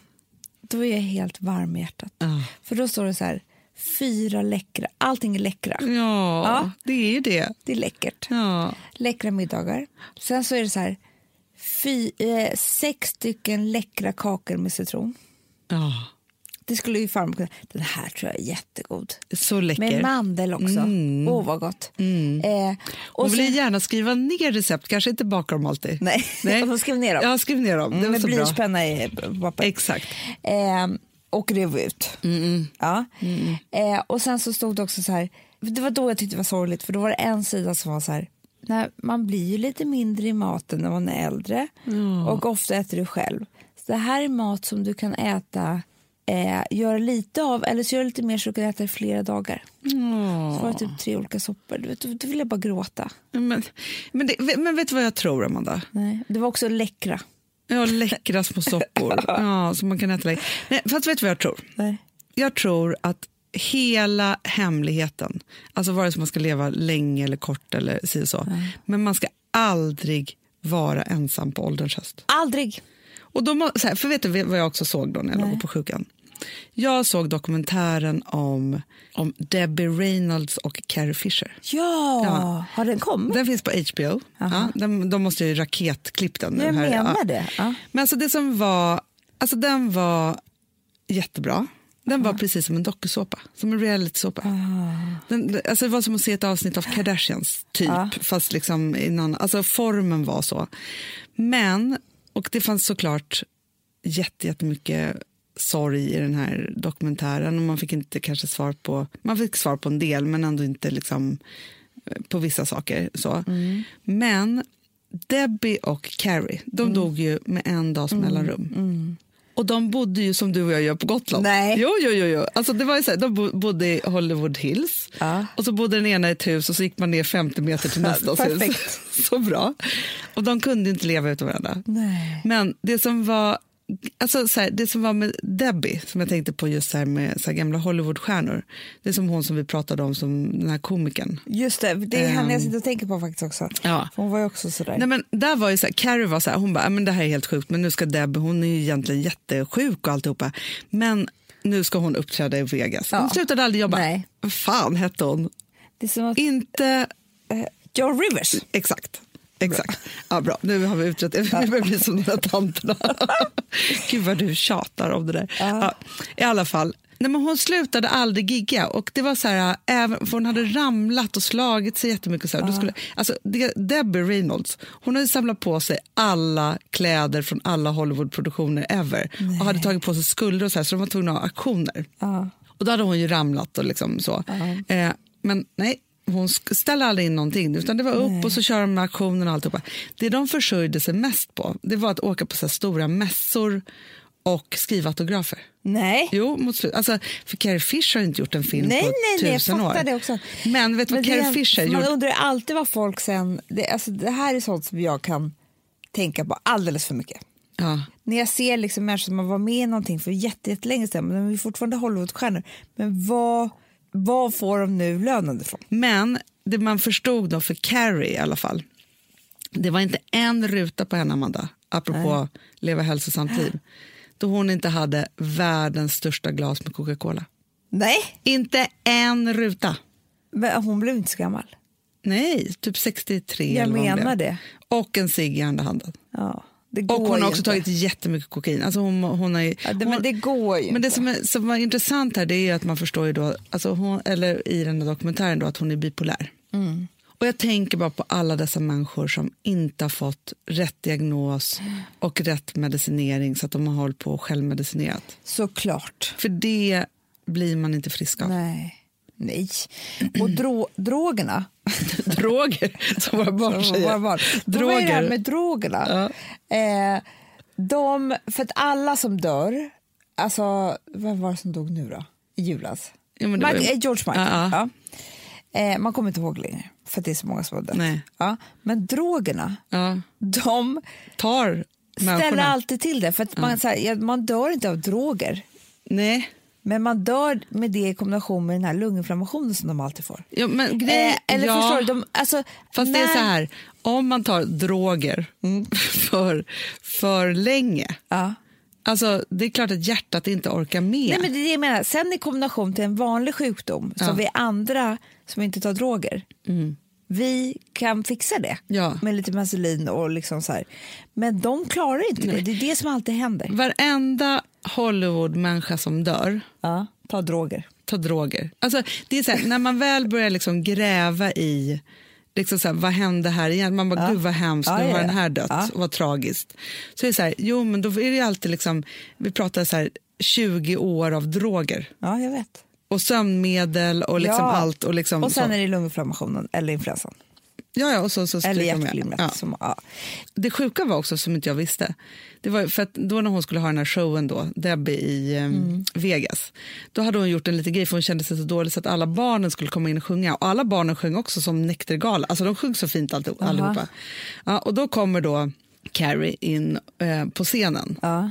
då är jag helt varm i hjärtat. Ja. För då står det så här, fyra läckra, allting är läckra. Ja, Ja. det är ju det. Det är läckert. Ja. Läckra middagar. Sen så är det så här, fy, eh, sex stycken läckra kakor med citron. Ja. Det skulle ju farmor kunna, den här tror jag är jättegod. Så läcker. Med mandel också. Mm. Åh, vad gott. Eh, och Hon vill sen- gärna skriva ner recept, kanske inte baka dem alltid. Nej, och skriv ner dem. Ja, skriv ner dem. Det Mm, var med så blyertspenna i papper. Exakt. Eh, och rev ut. Mm, Ja. Eh, och sen så stod det också så här, det var då jag tyckte det var sorgligt, för då var det en sida som var så här, nej, man blir ju lite mindre i maten när man är äldre och ofta äter du själv. Så det här är mat som du kan äta, eh, göra lite av eller så gör du lite mer så du kan äta i flera dagar. Så var det typ tre olika soppor. Du vet, då, då vill jag bara gråta. Men, men, det, men vet du vad jag tror, Amanda? Nej. Det var också läckra. Ja, läckra små soppor ja, som man kan äta länge. Nej, fast vet du vad jag tror? Nej. Jag tror att hela hemligheten, alltså vare sig man ska leva länge eller kort eller si så, men man ska aldrig vara ensam på ålderns höst. Aldrig. Och må, så här, för vet du vad jag också såg då när jag Nej. låg på sjukan? Jag såg dokumentären om, om Debbie Reynolds och Carrie Fisher. Ja, Ja. har den kommit? Den finns på HBO. Ja, de, de måste ju raketklippt den nu. Jag här. menar Ja. det. Ja. Men alltså det som var, alltså den var jättebra. Den var precis som en dokusåpa, som en realitysåpa. Den, alltså det var som att se ett avsnitt av Kardashians, typ, fast liksom innan, alltså formen var så. Men, och det fanns såklart jätte, jättemycket sorg i den här dokumentären och man fick inte kanske svar på, man fick svar på en del men ändå inte liksom eh, på vissa saker. så. Men Debbie och Carrie, de dog ju med en dags mellanrum. Och de bodde ju som du och jag gör på Gotland. Nej. Jo, jo, jo. jo. Alltså, det var ju så här, de bo- bodde i Hollywood Hills Ja. och så bodde den ena i ett hus och så gick man ner 50 meter till nästa hus. Så bra. Och de kunde inte leva utan varandra. Nej. Men det som var Alltså så här, det som var med Debbie, som jag tänkte på just så här med så här gamla Hollywoodstjärnor, det är som hon som vi pratade om, som den här komikern. Just det, det är henne jag Ehm. sitter och tänker på faktiskt också. Ja. Hon var ju också sådär. Nej, men där var ju så här, Carrie var så här, hon bara, "Ja, men det här är helt sjukt, men nu ska Debbie, hon är ju egentligen jättesjuk och alltihopa, men nu ska hon uppträda i Vegas. Hon Ja. slutade aldrig jobba. Nej. Fan hette hon? Det är som att, Inte eh, Joe Rivers. exakt. Exakt. Ja, bra, nu har vi utrett det. Vi börjar bli som de där tanterna. Gud vad du tjatar om det där. Ja. I alla fall, nej, men hon slutade aldrig gigga. Och det var så här, även, för hon hade ramlat och slagit sig jättemycket. Så här. Då skulle, alltså, Debbie Reynolds hon hade samlat på sig alla kläder från alla Hollywoodproduktioner ever. Och hade tagit på sig skulder och så här, så de var tvungna att ha auktioner. Och då hade hon ju ramlat och liksom så. Eh, men nej, hon ställde aldrig in någonting, utan det var upp och så kör de auktionen och alltihopa. Det de försörjde sig mest på, det var att åka på så stora mässor och skriva autografer. Nej. Jo, mot slut. Alltså, för Carrie Fisher har inte gjort en film Nej, på nej, nej, jag tusen år. det också. Men vet du vad Carrie Fisher Man gjorde? undrar ju alltid vad folk sen... Det, alltså, det här är sånt som jag kan tänka på alldeles för mycket. Ja. När jag ser liksom människor som har varit med i någonting för jätte- jättelänge sedan, men de är fortfarande Hollywoodstjärnor. Men vad, vad får de nu lönen ifrån? Men det man förstod då för Carrie i alla fall, det var inte en ruta på henne, Amanda, apropå leva hälsosamt liv, då hon inte hade världens största glas med Coca-Cola. Nej, Inte en ruta. men hon blev inte så gammal. Nej, typ 63 Jag menar det. Och en cigg i andra handen. Ja, Och hon har också inte. tagit jättemycket kokain. Alltså hon, hon har ju, Ja, det, hon, men det går ju men det som, är, som var intressant här det är att man förstår ju då, alltså hon, eller i den här dokumentären då, att hon är bipolär. Mm. Och jag tänker bara på alla dessa människor som inte har fått rätt diagnos och rätt medicinering så att de har hållit på och självmedicinerat. Såklart. För det blir man inte frisk av. Nej. Nej. Och dro drogerna. Droger, som våra barn säger. Våra barn. Men Vad är det här med drogerna? Eh, de, för att alla som dör, alltså vem var det som dog nu då? I julas? Ja, ju- eh, George Michael. Ja, Ja. Eh, man kommer inte ihåg längre, för att det är så många som har dött. Ja. Men drogerna, Ja, de tar ställer människorna. alltid till det. För att man, så här, ja, man dör inte av droger, Nej, men man dör med det i kombination med den här lunginflammationen som de alltid får. ja, men grej, Eh, eller ja. förstår du? De, alltså, Fast det är när- så här, om man tar droger för, för länge, Ja. alltså det är klart att hjärtat inte orkar med. Nej, men det är det jag menar. Sen i kombination till en vanlig sjukdom, Ja. som vi andra som inte tar droger, vi kan fixa det Ja. med lite Vaseline och liksom så här. Men de klarar inte det. Det är det som alltid händer. Varenda Hollywood-människa som dör Ja, ta droger. tar droger. Alltså, det är så här, när man väl börjar liksom gräva i liksom så här, vad hände här igen, man bara Ja. gud vad hemskt, Ja, nu ja, har den ja. här dött, Ja. vad tragiskt. Så är det så här, jo men då är det alltid liksom, vi pratar så här 20 år av droger Ja, jag vet. och sömnmedel och liksom allt. Och, liksom Och sen så. är det lunginflammationen eller influensan. Ja, ja, och så, så Eller hjärtflimret. Ja. Som, ja. Det sjuka var också, som inte jag visste, det var för att då när hon skulle ha den här showen då, Debbie i eh, Mm. Vegas, då hade hon gjort en liten grej för hon kände sig så dålig så att alla barnen skulle komma in och sjunga. Och alla barnen sjöng också som näktergala, alltså de sjöng så fint alltid, allihopa. Ja, och då kommer då Carrie in eh, på scenen Ja.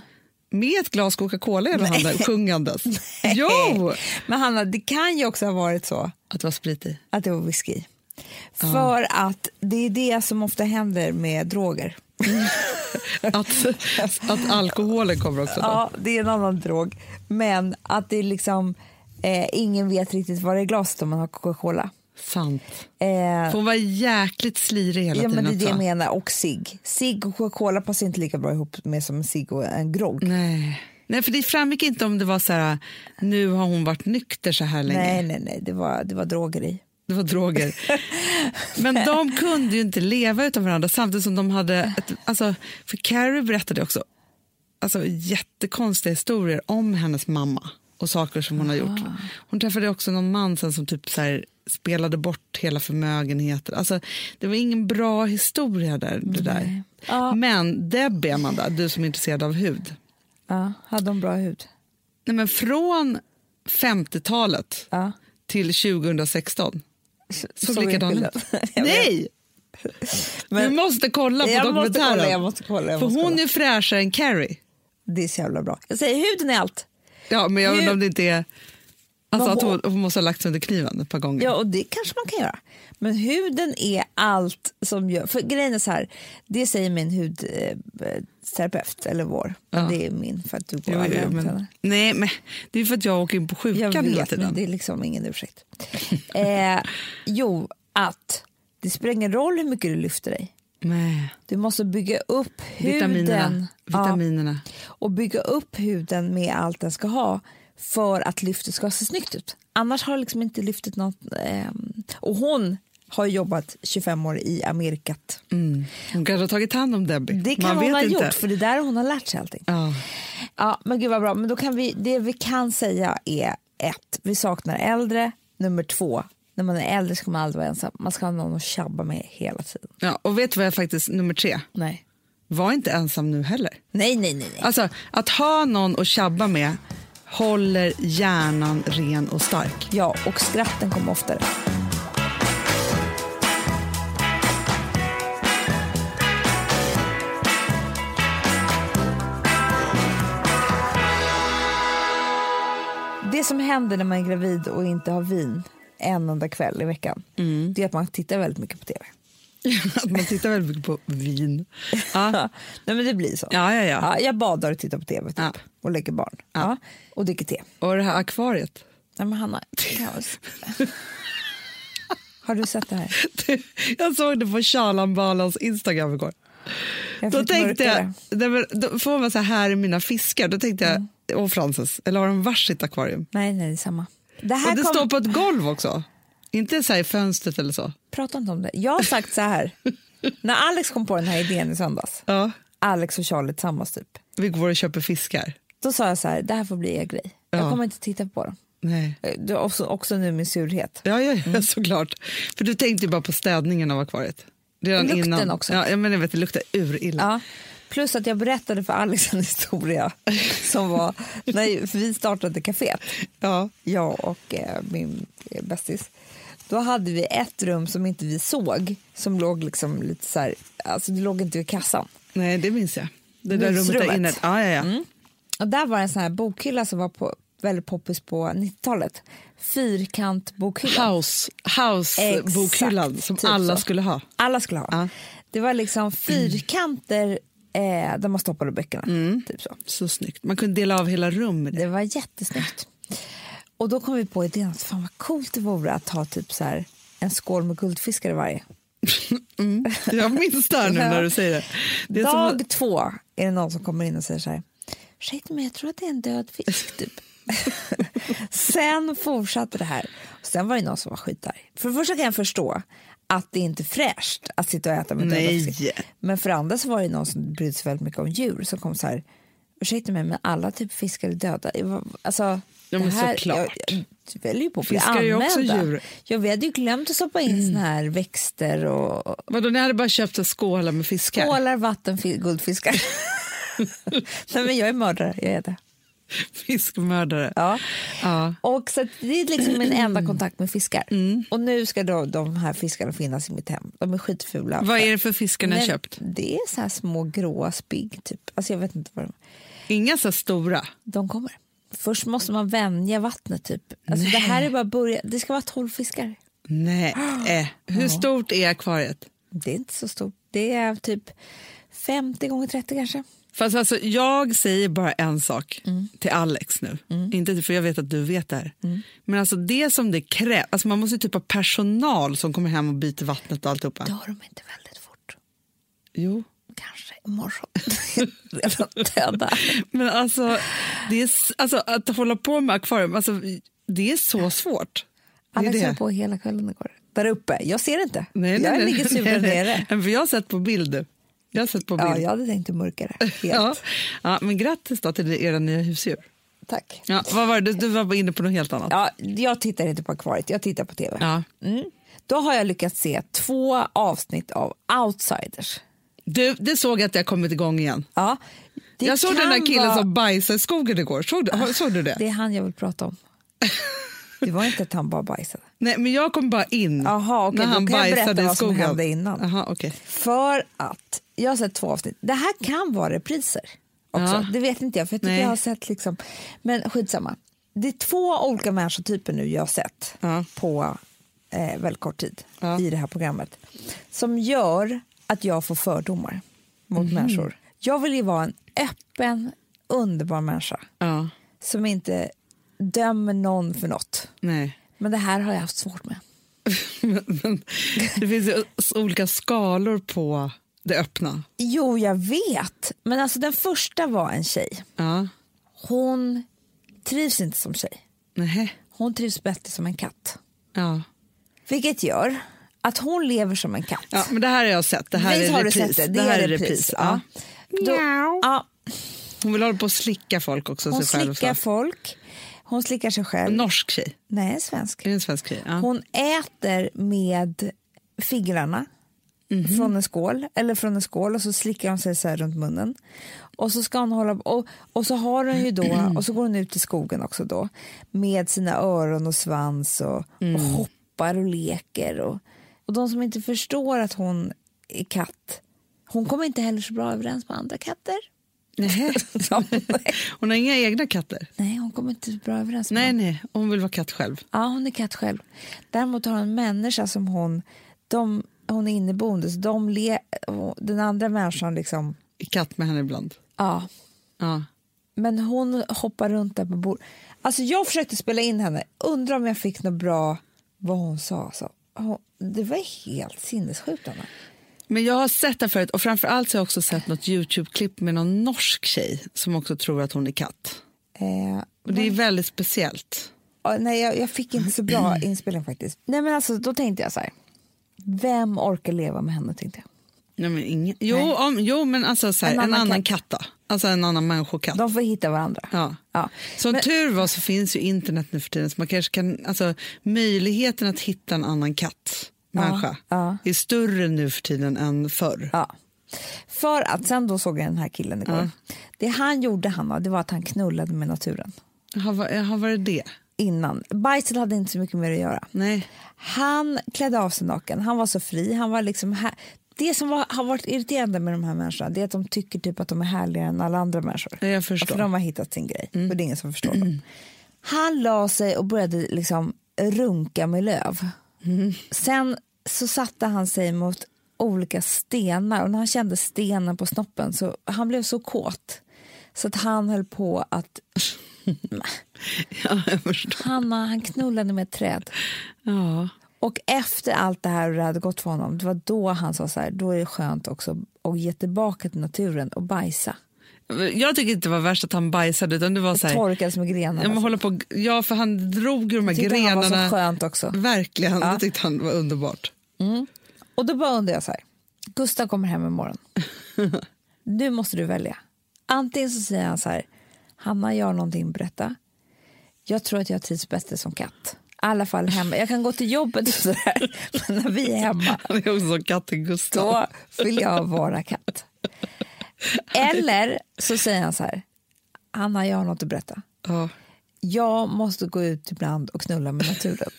med ett glas Coca-Cola i handen, sjungandes. Jo! Men Hanna, det kan ju också ha varit så Att det var sprit i. att det var whisky. För att det är det som ofta händer med droger. Att, att alkoholen kommer också. Då. Ja, det är en annan drog. Men att det är liksom, eh, ingen vet riktigt vad det är glaset om man har Coca-Cola. Sant. Eh, För hon var jäkligt slirig hela ja, tiden men det är det jag menar. Och cigg. Cigg och Coca-Cola passar inte lika bra ihop med som cigg och en grogg. Nej. Nej, för det framgick inte om det var så här, nu har hon varit nykter så här länge. Nej, nej, nej, det var, det var droger i. Det var droger. Men de kunde ju inte leva utan varandra samtidigt som de hade... Ett, alltså, för Carrie berättade också alltså, jättekonstiga historier om hennes mamma och saker som hon har gjort. Hon träffade också någon man sen som typ så här, spelade bort hela förmögenheten. Alltså, det var ingen bra historia där. Det där. Ja. Men Debbie, Amanda, du som är intresserad av hud. Ja, hade de bra hud? Nej, men från 50-talet Ja. till 2016 såg likadan ut. Nej! Men- du måste kolla på dokumentären. För hon kolla. är fräschare än Carrie. Det är så jävla bra. Jag säger huden är allt. Ja, men jag undrar om det inte är... Alltså att hon, hon- måste ha lagt sig under kniven ett par gånger. Ja, och det kanske man kan göra. Men huden är allt som gör... För grejen är så här, det säger min hudterapeut, eller vår. Ja. det är min för att du går Jo, men, nej, men det är för att jag åker in på Jag sjukan hela vet, tiden. men det är liksom ingen ursäkt. eh, jo, att det spelar ingen roll hur mycket du lyfter dig. Nej. Du måste bygga upp huden. Vitaminerna. Ja, Vitaminerna. och bygga upp huden med allt den ska ha för att lyftet ska se snyggt ut. Annars har liksom inte lyftet något... ehm, och hon har jobbat 25 år i Amerikat. Mm. Hon kanske har tagit hand om Debbie. Det kan Man hon ha inte. gjort, för det är där hon har lärt sig allting. Ja. Ja, men gud vad bra. Men då kan vi, det vi kan säga är ett, vi saknar äldre. Nummer två, när man är äldre ska man aldrig vara ensam. Man ska ha någon att tjabba med hela tiden. Ja, och vet du vad jag faktiskt, nummer tre, Nej. var inte ensam nu heller. Nej, nej, nej. nej. Alltså att ha någon att tjabba med håller hjärnan ren och stark. Ja, och skratten kommer oftare. Det som händer när man är gravid och inte har vin en enda kväll i veckan, det är att man tittar väldigt mycket på tv. Att man tittar väldigt mycket på vin. Ja. Nej, men det blir så. Ja, ja, ja. jag badar och tittar på tv typ, Ja. och lägger barn. Ja. Och dricker te. Och det här akvariet. Nej, men Hanna, kaos. har du sett det här? Jag såg det på Charlan Balans Instagram igår. Jag Då tänkte jag, mörkare. men då får man så här, här är mina fiskar. Då tänkte jag, och Frances, eller har de varsitt akvarium? Nej, nej, det är samma. Det här det kom... står på ett golv också. Inte så i fönstret eller så. Prata inte om det. Jag har sagt så här. När Alex kom på den här idén i söndags, Ja, Alex och Charlie tillsammans typ, vi går och köper fiskar. då sa jag så här, det här får bli er grej. Jag Ja. kommer inte titta på dem. Nej. Eh, Du också, också nu min surhet. Ja, ja, ja Mm. såklart. För du tänkte bara på städningen av akvariet. Redan Lukten innan. också. Ja, jag jag vet, det luktar urilla. Ja. Plus att jag berättade för Alex en historia som var när vi startade kaféet, Ja. jag och eh, min eh, bästis. Då hade vi ett rum som inte vi såg, som låg liksom lite så här, alltså det låg inte vid kassan. Nej, det minns jag. Det där rummet där inne. Ja, ja, ja. Mm. Och där var en sån här bokhylla som var på, väldigt poppis på 90-talet. Fyrkantbokhylla. House, house-bokhyllan som typ alla så. skulle ha. Alla skulle ha. Ja. Det var liksom fyrkanter eh, där man stoppade böckerna. Mm. Typ så. Så snyggt. Man kunde dela av hela rum med det. Det var jättesnyggt. Och då kom vi på idén att fan vad coolt det vore att ha typ så här en skål med guldfiskar i varje. Jag minns det här nu när du säger det. det Dag som, två är det någon som kommer in och säger så här. Ursäkta mig, jag tror att det är en död fisk typ. sen fortsatte det här. Och sen var det någon som var skitarg. För det första kan jag förstå att det inte är fräscht att sitta och äta med döda Nej. fiskar. Men för andra så var det någon som brydde sig väldigt mycket om djur som kom så här. Ursäkta mig, men alla typ fiskar är döda. Alltså, Ja, det men här, såklart. Jag, jag väljer ju på att bli Fiskar ju också djur. Ja, vi hade ju glömt att stoppa in såna här växter och vadå, ni hade bara köpt skålar med fiskar? Skålar, vatten, fi- guldfiskar. Nej, men jag är mördare, jag är det. Fiskmördare. Ja. Ja. Och så det är liksom min enda kontakt med fiskar. Och nu ska då de här fiskarna finnas i mitt hem. De är skitfula. Vad är det för fiskar ni har köpt? Det är så här små gråa spigg typ. Alltså jag vet inte vad de Inga så stora? De kommer. Först måste man vänja vattnet typ. Alltså det här är bara början. Det ska vara 12 fiskar. Nej. Eh. Hur stort är akvariet? Det är inte så stort. Det är typ 50 gånger 30 kanske. Fast alltså, jag säger bara en sak Mm. till Alex nu. Inte för jag vet att du vet det här. Men alltså det som det krävs, alltså man måste typ ha personal som kommer hem och byter vattnet och alltihopa. Dör de inte väldigt fort? Jo. Kanske imorgon. Redan döda. Men alltså, Det är, alltså, att hålla på med akvarium, alltså, det är så svårt. Alex höll på hela kvällen igår. Där uppe. Jag ser inte. Nej, nej, jag nej. ligger nej. nere. För Jag har sett på bild. Jag har sett på bild. Ja, jag hade tänkt att mörka det. Helt. Ja. Ja, men grattis då till era nya husdjur. Tack. Ja, vad var det? Du, var inne på något helt annat. Ja, jag tittar inte på akvariet, jag tittar på tv. Ja. Mm. Då har jag lyckats se två avsnitt av Outsiders. Du, det såg jag att jag kommit igång igen. Ja, det jag såg den där killen vara- som bajsade i skogen igår. Såg du, har- såg du det? Det är han jag vill prata om. Det var inte att han bara bajsade. Nej, men jag kom bara in Jaha, okej, när han kan jag berätta bajsade i vad som skogen. hände innan. Jaha, okej. För att, jag har sett två avsnitt. Det här kan vara repriser också. Ja. Det vet inte jag, för jag tycker Nej. jag har sett liksom, men skitsamma. Det är två olika människotyper nu jag har sett Ja. på eh, väldigt kort tid Ja. i det här programmet som gör att jag får fördomar mot Mhm. människor. Jag vill ju vara en öppen, underbar människa Ja, som inte dömer någon för något. nej. Men det här har jag haft svårt med. Men det finns ju olika skalor på det öppna. Jo, jag vet. Men alltså den första var en tjej. Ja. Hon trivs inte som tjej. Nej. Hon trivs bättre som en katt. Ja. Vilket gör att hon lever som en katt. ja, men det här har jag sett. Det här Visst är repris. sett det? Det här är repris. Ja. Då, ja, Hon vill hålla på att slicka folk också. hon slickar folk. Hon slickar sig själv. En norsk tjej. Nej, svensk. Det en svensk tjej? Ja. Hon äter med fingrarna Mhm. från en skål, eller från en skål och så slickar hon sig så här runt munnen. Och så ska hon hålla och, och så har hon ju då och så går hon ut i skogen också då med sina öron och svans och, Mm. och hoppar och leker och, och de som inte förstår att hon är katt hon kommer inte heller så bra överens med andra katter. Nej. Hon har inga egna katter. nej, hon kommer inte så bra överens med Nej, dem. nej. Hon vill vara katt själv. Ja, hon är katt själv. Däremot har hon en människa som hon, de, hon är inneboende, så de le, den andra människan liksom, Är katt med henne ibland. ja. Ja. Men hon hoppar runt där på bordet. Alltså jag försökte spela in henne, undrar om jag fick något bra vad hon sa. Alltså. Hon, det var helt sinnessjukt Anna. Men jag har sett det förut och framförallt så har jag också sett något Youtube-klipp med någon norsk tjej som också tror att hon är katt. Eh, Och det är väldigt speciellt. ja, nej, jag, jag fick inte så bra inspelning faktiskt. Nej men alltså då tänkte jag så här, vem orkar leva med henne tänkte jag. Nej, men ingen... jo, Nej. om, jo, men alltså så här, En en, annan annan katt. då. Alltså en annan människokatt. De får hitta varandra. Ja. Ja. Som Men- tur var så finns ju internet nu för tiden så man kanske kan, alltså, möjligheten att hitta en annan katt, människa, ja. är större nu för tiden än förr. Ja. För att sen då såg jag den här killen igår. Det han gjorde Hanna, det var att han knullade med naturen Har, var, varit det? innan. Bajset hade inte så mycket det att göra. Nej. Han klädde av sig naken, han var så fri. Han var liksom här. Det som var, har varit irriterande med de här människorna det är att de tycker typ att de är härligare än alla andra människor. Ja, jag förstår. För de har hittat sin grej och det är ingen som förstår dem. Han la sig och började liksom runka med löv. Sen så satte han sig mot olika stenar och när han kände stenen på snoppen så han blev så kåt så att han höll på att Ja. Hanna, han knullade med ett träd. Ja. Och efter allt det här och det hade gått för honom, det var då han sa så här, då är det skönt också att ge tillbaka till naturen och bajsa. Jag tycker inte det var värst att han bajsade utan det var så här, Torkades med grenar. ja, men alltså. hålla på, ja, för han drog ju de här Tyckte han var grenarna. så skönt också. Verkligen, Ja. det tyckte han var underbart. Och då bara undrar jag så här, Gustav kommer hem imorgon. nu måste du välja. Antingen så säger han så här, Hanna jag har någonting berätta. Jag tror att jag trivs bättre som katt. Alla fall hemma. Jag kan gå till jobbet och så där, men när vi är hemma Han är också som katten Gustav. då vill jag vara katt. Eller så säger han så här, Hanna jag har något att berätta. Ja. Jag måste gå ut ibland och knulla med naturen.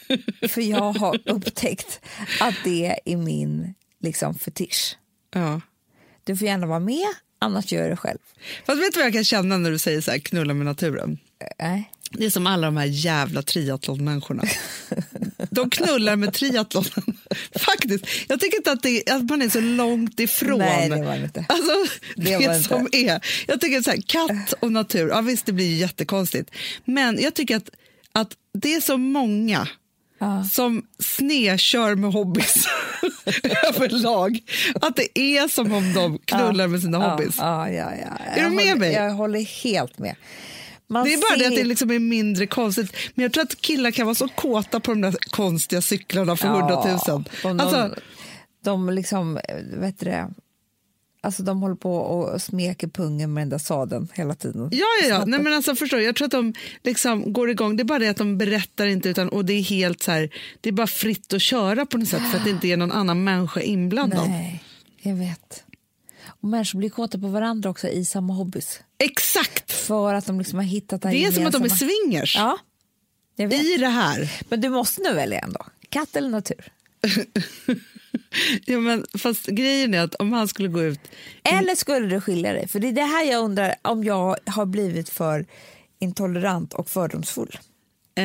För jag har upptäckt att det är min liksom, fetisch. Ja. Du får gärna vara med, annars gör jag det själv. Fast vet du vad jag kan känna när du säger så här, knulla med naturen? Nej. Det är som alla de här jävla triathlonmänniskorna. De knullar med triathlonen. Faktiskt. Jag tycker inte att, det, att man är så långt ifrån. Nej, det var inte. Alltså, det, Det var som inte. är. Jag tycker så här, katt och natur, ja visst det blir jättekonstigt. Men jag tycker att, att det är så många Ja. som snekör med hobbys överlag. Att det är som om de knullar med sina hobbys. Ja, ja, ja, ja. du Jag med håller, mig? Jag håller helt med. Man det är bara det ser- att det liksom är mindre konstigt. Men jag tror att killar kan vara så kåta på de där konstiga cyklarna för hundratusen. de, Alltså, de liksom, vet du det, alltså de håller på och smeker pungen med den där sadeln hela tiden. ja, ja, ja. Nej, men alltså, förstår? Jag tror att de liksom går igång. Det är bara det att de berättar inte utan, och det är helt så här, det är bara fritt att köra på något sätt för att det inte är någon annan människa inblandad. Nej, jag vet. Och människor blir kåta på varandra också i samma hobbys. Exakt! För att de liksom har hittat Det är som att de är swingers Ja, i det här. Men du måste nu välja ändå. Katt eller natur? Ja, men, fast grejen är att om han skulle gå ut Eller skulle du skilja dig? För det är det här jag undrar om jag har blivit för intolerant och fördomsfull. eh,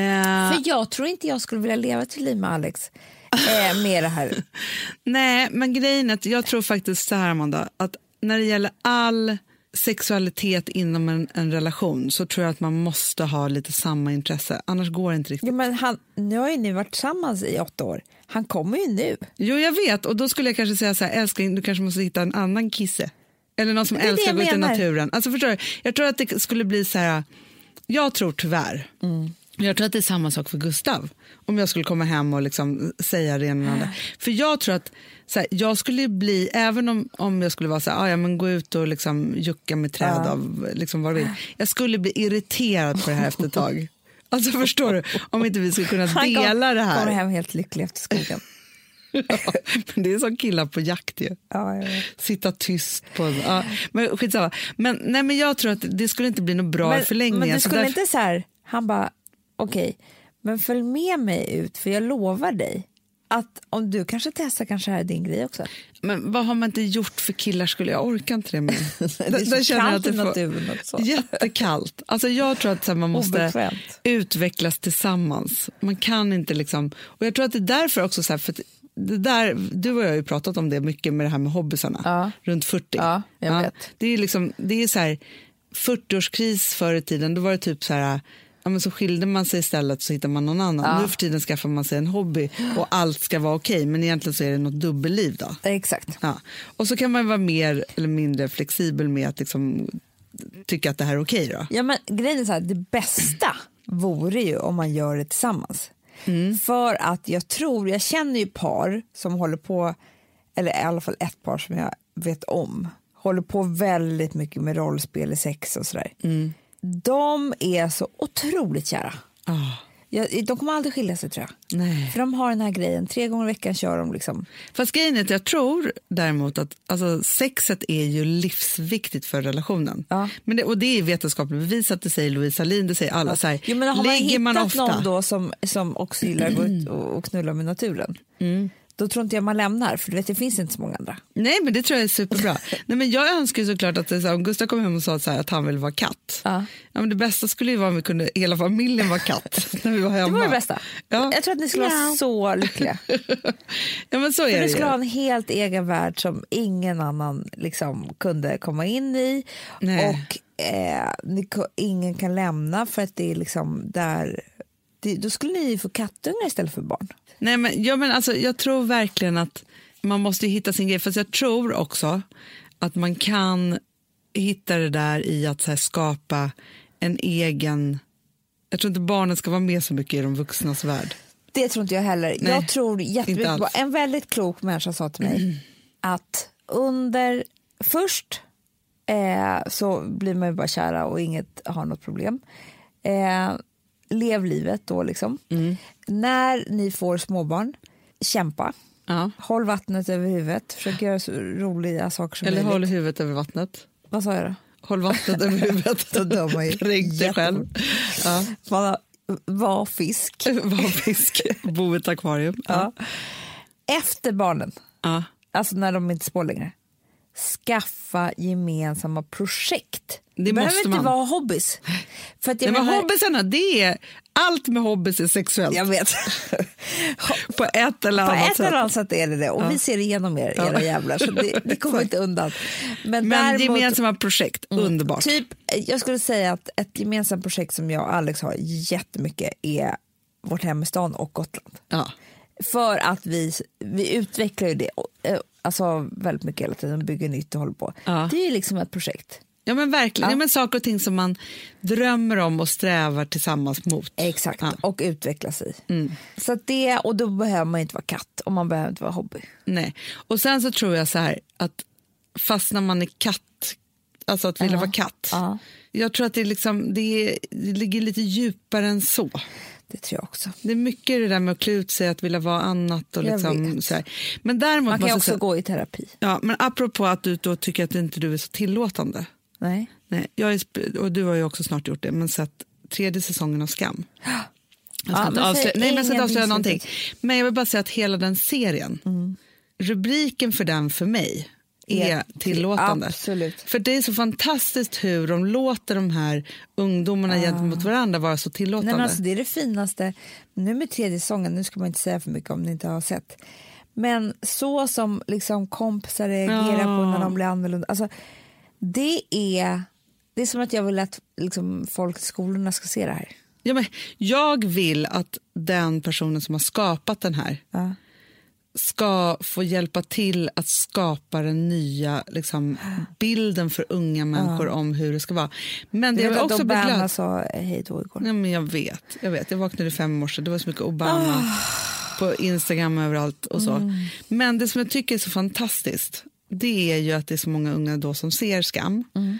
För jag tror inte jag skulle vilja leva till liv med Alex eh, med det här. Nej, men grejen är att jag tror faktiskt så här Amanda, att när det gäller all sexualitet inom en, en relation så tror jag att man måste ha lite samma intresse, annars går det inte riktigt. Jo, men han, nu har ju ni varit tillsammans i åtta år. Han kommer ju nu. Jo, jag vet, och då skulle jag kanske säga så här, älskling, du kanske måste hitta en annan kisse. Eller någon som älskar att gå ut i naturen. Alltså, förstår du? Jag tror att det skulle bli så här, jag tror tyvärr, Mm. jag tror att det är samma sak för Gustav. Om jag skulle komma hem och liksom säga det ena och andra. För jag tror att så här, jag skulle bli, även om, om jag skulle vara så här, "Ah, ja, men gå ut och liksom jucka med träd av liksom vad du vill. Jag skulle bli irriterad på det här efter ett tag. Alltså förstår du? Om inte vi skulle kunna Han kom- dela det här. kommer hem helt lycklig efter skogen. Ja, men det är som killar på jakt ju. Ja. Sitta tyst på. Ja, men skitsamma. Men, nej, men jag tror att det skulle inte bli något bra men, förlängningen. men du skulle därför- inte så här, han bara, okej, men följ med mig ut för jag lovar dig att om du kanske testar kanske det här är din grej också. men vad har man inte gjort för killar skulle jag orkar inte det mer. Det är så kallt i naturen också. Jättekallt. Alltså jag tror att här, man måste Obekvämt. utvecklas tillsammans. Man kan inte liksom... Och jag tror att det är därför också så här, för det där, du och jag har ju pratat om det mycket med det här med hobbysarna, Ja. runt 40. Ja, jag vet. Det är liksom, det är så här, 40-årskris förr i tiden, då var det typ så här, ja, men så skilde man sig istället så hittar man någon annan. Ja. Nu för tiden skaffar man sig en hobby och allt ska vara okej, men egentligen så är det något dubbelliv då. Exakt. Ja. Och så kan man vara mer eller mindre flexibel med att liksom, tycka att det här är okej då. Ja, men grejen är så här, det bästa vore ju om man gör det tillsammans. För att jag tror, jag känner ju par som håller på, eller i alla fall ett par som jag vet om, håller på väldigt mycket med rollspel i sex och sådär. De är så otroligt kära. Ah, Jag, de kommer aldrig skilja sig tror jag. nej. För de har den här grejen, tre gånger i veckan kör de liksom. Fast grejen är att jag tror däremot att alltså, sexet är ju livsviktigt för relationen. Ja. Men det, och det är vetenskapligt bevisat, det säger Louise Hallin, det säger alla. Så här, Jo, men har man hittat man ofta, någon då som, som också gillar att gå ut och, och knulla med naturen, Mm. Då tror inte jag man lämnar, för du vet, det finns inte så många andra. Nej, men det tror jag är superbra. Nej, men jag önskar ju såklart att det, så här, om Gustav kom hem och sa så här, att han vill vara katt. Ja. Ja, men det bästa skulle ju vara om vi kunde, hela familjen var katt när vi var hemma. Det var det bästa. Ja. Jag tror att ni skulle vara så lyckliga. ja, men så är För det ni skulle ha en helt egen värld som ingen annan liksom kunde komma in i. Nej. Och eh, ingen kan lämna för att det är liksom där... Då skulle ni få kattungar istället för barn. Nej, men, ja, men alltså, jag tror verkligen att man måste hitta sin grej. Fast jag tror också att man kan hitta det där i att här, skapa en egen... Jag tror inte barnen ska vara med så mycket i de vuxnas värld. Det tror inte jag heller. Nej, jag tror jättemycket på... En väldigt klok människa sa till mig att under... Först eh, så blir man ju bara kära och inget har något problem. Eh, lev livet då liksom. Mm. När ni får småbarn, kämpa. Ja. Håll vattnet över huvudet. Försök göra så roliga saker som Eller möjligt. håll huvudet över vattnet. Vad sa jag då? Håll vattnet över huvudet. Då dör man ju Dränk dig själv. Ja. Har, var fisk. Var fisk. Bo i ett akvarium. Ja. Efter barnen, alltså när de inte små längre, skaffa gemensamma projekt. Det Det behöver inte man. vara hobbys. För att jag Nej, men menar- hobbysarna, det är, allt med hobbys är sexuellt. Jag vet. På ett eller På annat ett sätt. eller annat sätt är det det. Och vi ser igenom er, era jävlar. Så det, det kommer inte undan. Men, Men däremot, gemensamma projekt, underbart. Typ, jag skulle säga att ett gemensamt projekt som jag och Alex har jättemycket är vårt hem i stan och Gotland. Ja. För att vi, vi utvecklar ju det och, eh, alltså väldigt mycket hela tiden, bygger nytt och håller på. Ja. Det är liksom ett projekt. Ja men verkligen, Ja. ja. men saker och ting som man drömmer om och strävar tillsammans mot. Exakt, Ja. och utvecklas i. Mm. Så det, och då behöver man inte vara katt och man behöver inte vara hobby. Nej. Och sen så tror jag så här att fastnar man i katt, alltså att vilja vara katt. Ja. Jag tror att det, liksom, det, är, det ligger lite djupare än så. Det tror jag också. Det är mycket det där med att klä ut sig, att vilja vara annat. Och Jag liksom, så här. Men däremot Man kan också säga- gå i terapi. Ja, men apropå att du då tycker att inte du är så tillåtande. Nej. Nej, jag är, och du har ju också snart gjort det, men sett tredje säsongen av Skam. Jag ska Ja, inte avslöja, säg nej, men jag ska inte ingenting avslöja slutet. någonting. Men jag vill bara säga att hela den serien, rubriken för den för mig är Är till- tillåtande. absolut. För det är så fantastiskt hur de låter de här ungdomarna gentemot varandra vara så tillåtande. Nej, men alltså, det är det finaste. Nu med tredje säsongen, nu ska man inte säga för mycket om ni inte har sett. Men så som liksom kompisar reagerar på när de blir annorlunda. Alltså, det, är, det är som att jag vill att liksom, folk i skolorna ska se det här. ja, men jag vill att den personen som har skapat den här Ja. Ska få hjälpa till att skapa den nya liksom, bilden för unga människor om hur det ska vara. Men det jag att också Obama glad. sa hej då igår. Ja, men jag vet, jag vet. Jag vaknade fem i morse, det var så mycket Obama Ah. på Instagram överallt och så. Mm. Men det som jag tycker är så fantastiskt, det är ju att det är så många unga då som ser skam. Mm.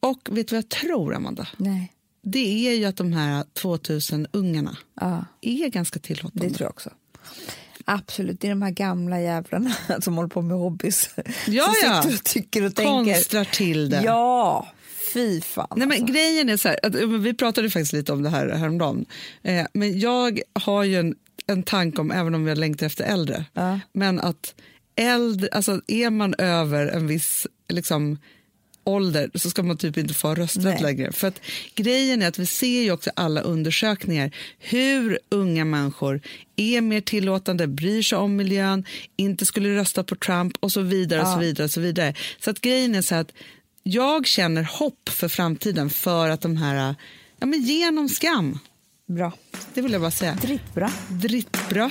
Och vet du vad jag tror, Amanda? Nej. Det är ju att de här 2000 ungarna Ja, är ganska tillåtande. det tror jag också. Absolut, det är de här gamla jävlarna som håller på med hobbys. Ja, som ja. sitter och tycker och tänker. Konstrar till det. Ja, fy fan. Nej, men alltså. Grejen är så här, att, vi pratade faktiskt lite om det här häromdagen. Eh, men jag har ju en, en tanke om, även om vi har längtat efter äldre, Ja. men att äldre, alltså är man över en viss liksom, ålder så ska man typ inte få rösträtt Nej. längre. För att grejen är att vi ser ju också alla undersökningar hur unga människor är mer tillåtande, bryr sig om miljön, inte skulle rösta på Trump och så vidare. och så vidare och så vidare. Så att grejen är så att jag känner hopp för framtiden för att de här, ja men genom skam, Bra. det vill jag bara säga. Drittbra. Drittbra.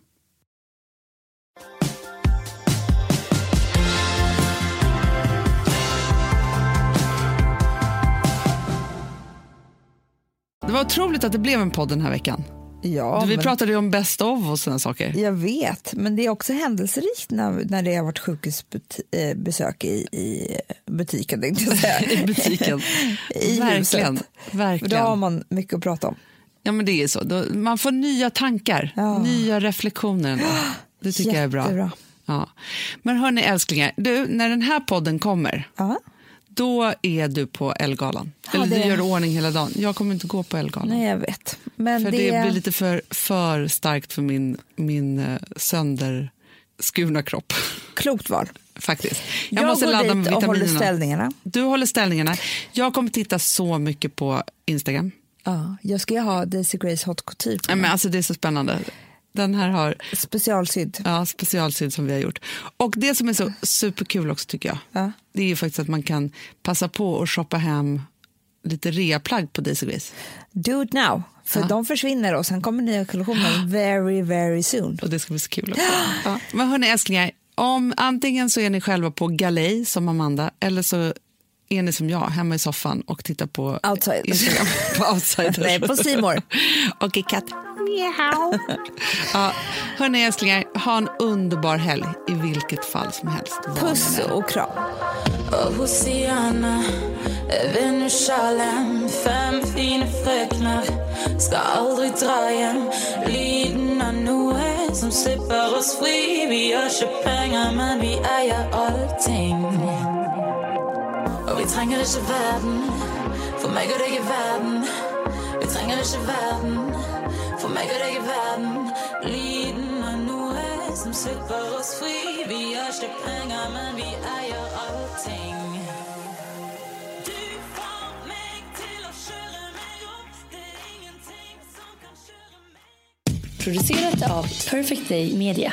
Det var otroligt att det blev en podd den här veckan. Ja, vi men pratade ju om best of och sådana saker. jag vet, men det är också händelserikt när, när det har varit sjukhusbesök i, i butiken. I butiken. I Verkligen. huset. För då har Verkligen. man mycket att prata om. Ja, men det är så. Då, man får nya tankar, Ja. nya reflektioner. Det tycker jag är bra. Jättebra. Ja. Men hörni älsklingar, du, när den här podden kommer, Ja. Då är du på Elgalan. Ja, Eller det- du gör ordning hela dagen. Jag kommer inte gå på Elgalan. Nej, jag vet. Men för det, det... blir lite för, för starkt för min, min uh, sönderskurna kropp. klokt val. Faktiskt. Jag, Jag, måste går ladda med dit och håller ställningarna. Du håller ställningarna. Jag kommer titta så mycket på Instagram. Ja, jag ska ju ha Daisy Grace Hot Couture mig. men alltså, det är så spännande. Den här har Specialsydd. ja, specialsydd som vi har gjort. Och det som är så superkul också tycker jag, Ja. det är ju faktiskt att man kan passa på att shoppa hem lite reaplagg på Daisy Grace. Do it now. För Ja. de försvinner och sen kommer nya kollektioner very, very soon. Och det ska bli så kul också. Ja. Men hörni älsklingar, om, antingen så är ni själva på galej som Amanda eller så är ni som jag hemma i soffan och tittar på Outsiders. Instagram. på outsiders. Nej, på More. och i katt. Ja, hörni älsklingar, ha en underbar helg i vilket fall som helst. Puss är. och kram. Och Hosianna, Venusalem Fem fina fröknar ska aldrig dra hem Lydna Noe som släpper oss fri. Vi har köpt pengar men vi äger allting. Og vi trenger ikke verden For meg og deg er verden Vi trenger ikke verden For meg og deg er verden Lyden av noe som slipper oss fri. Vi har ikke penger, men vi eier allting. Producerat av Perfect Day Media.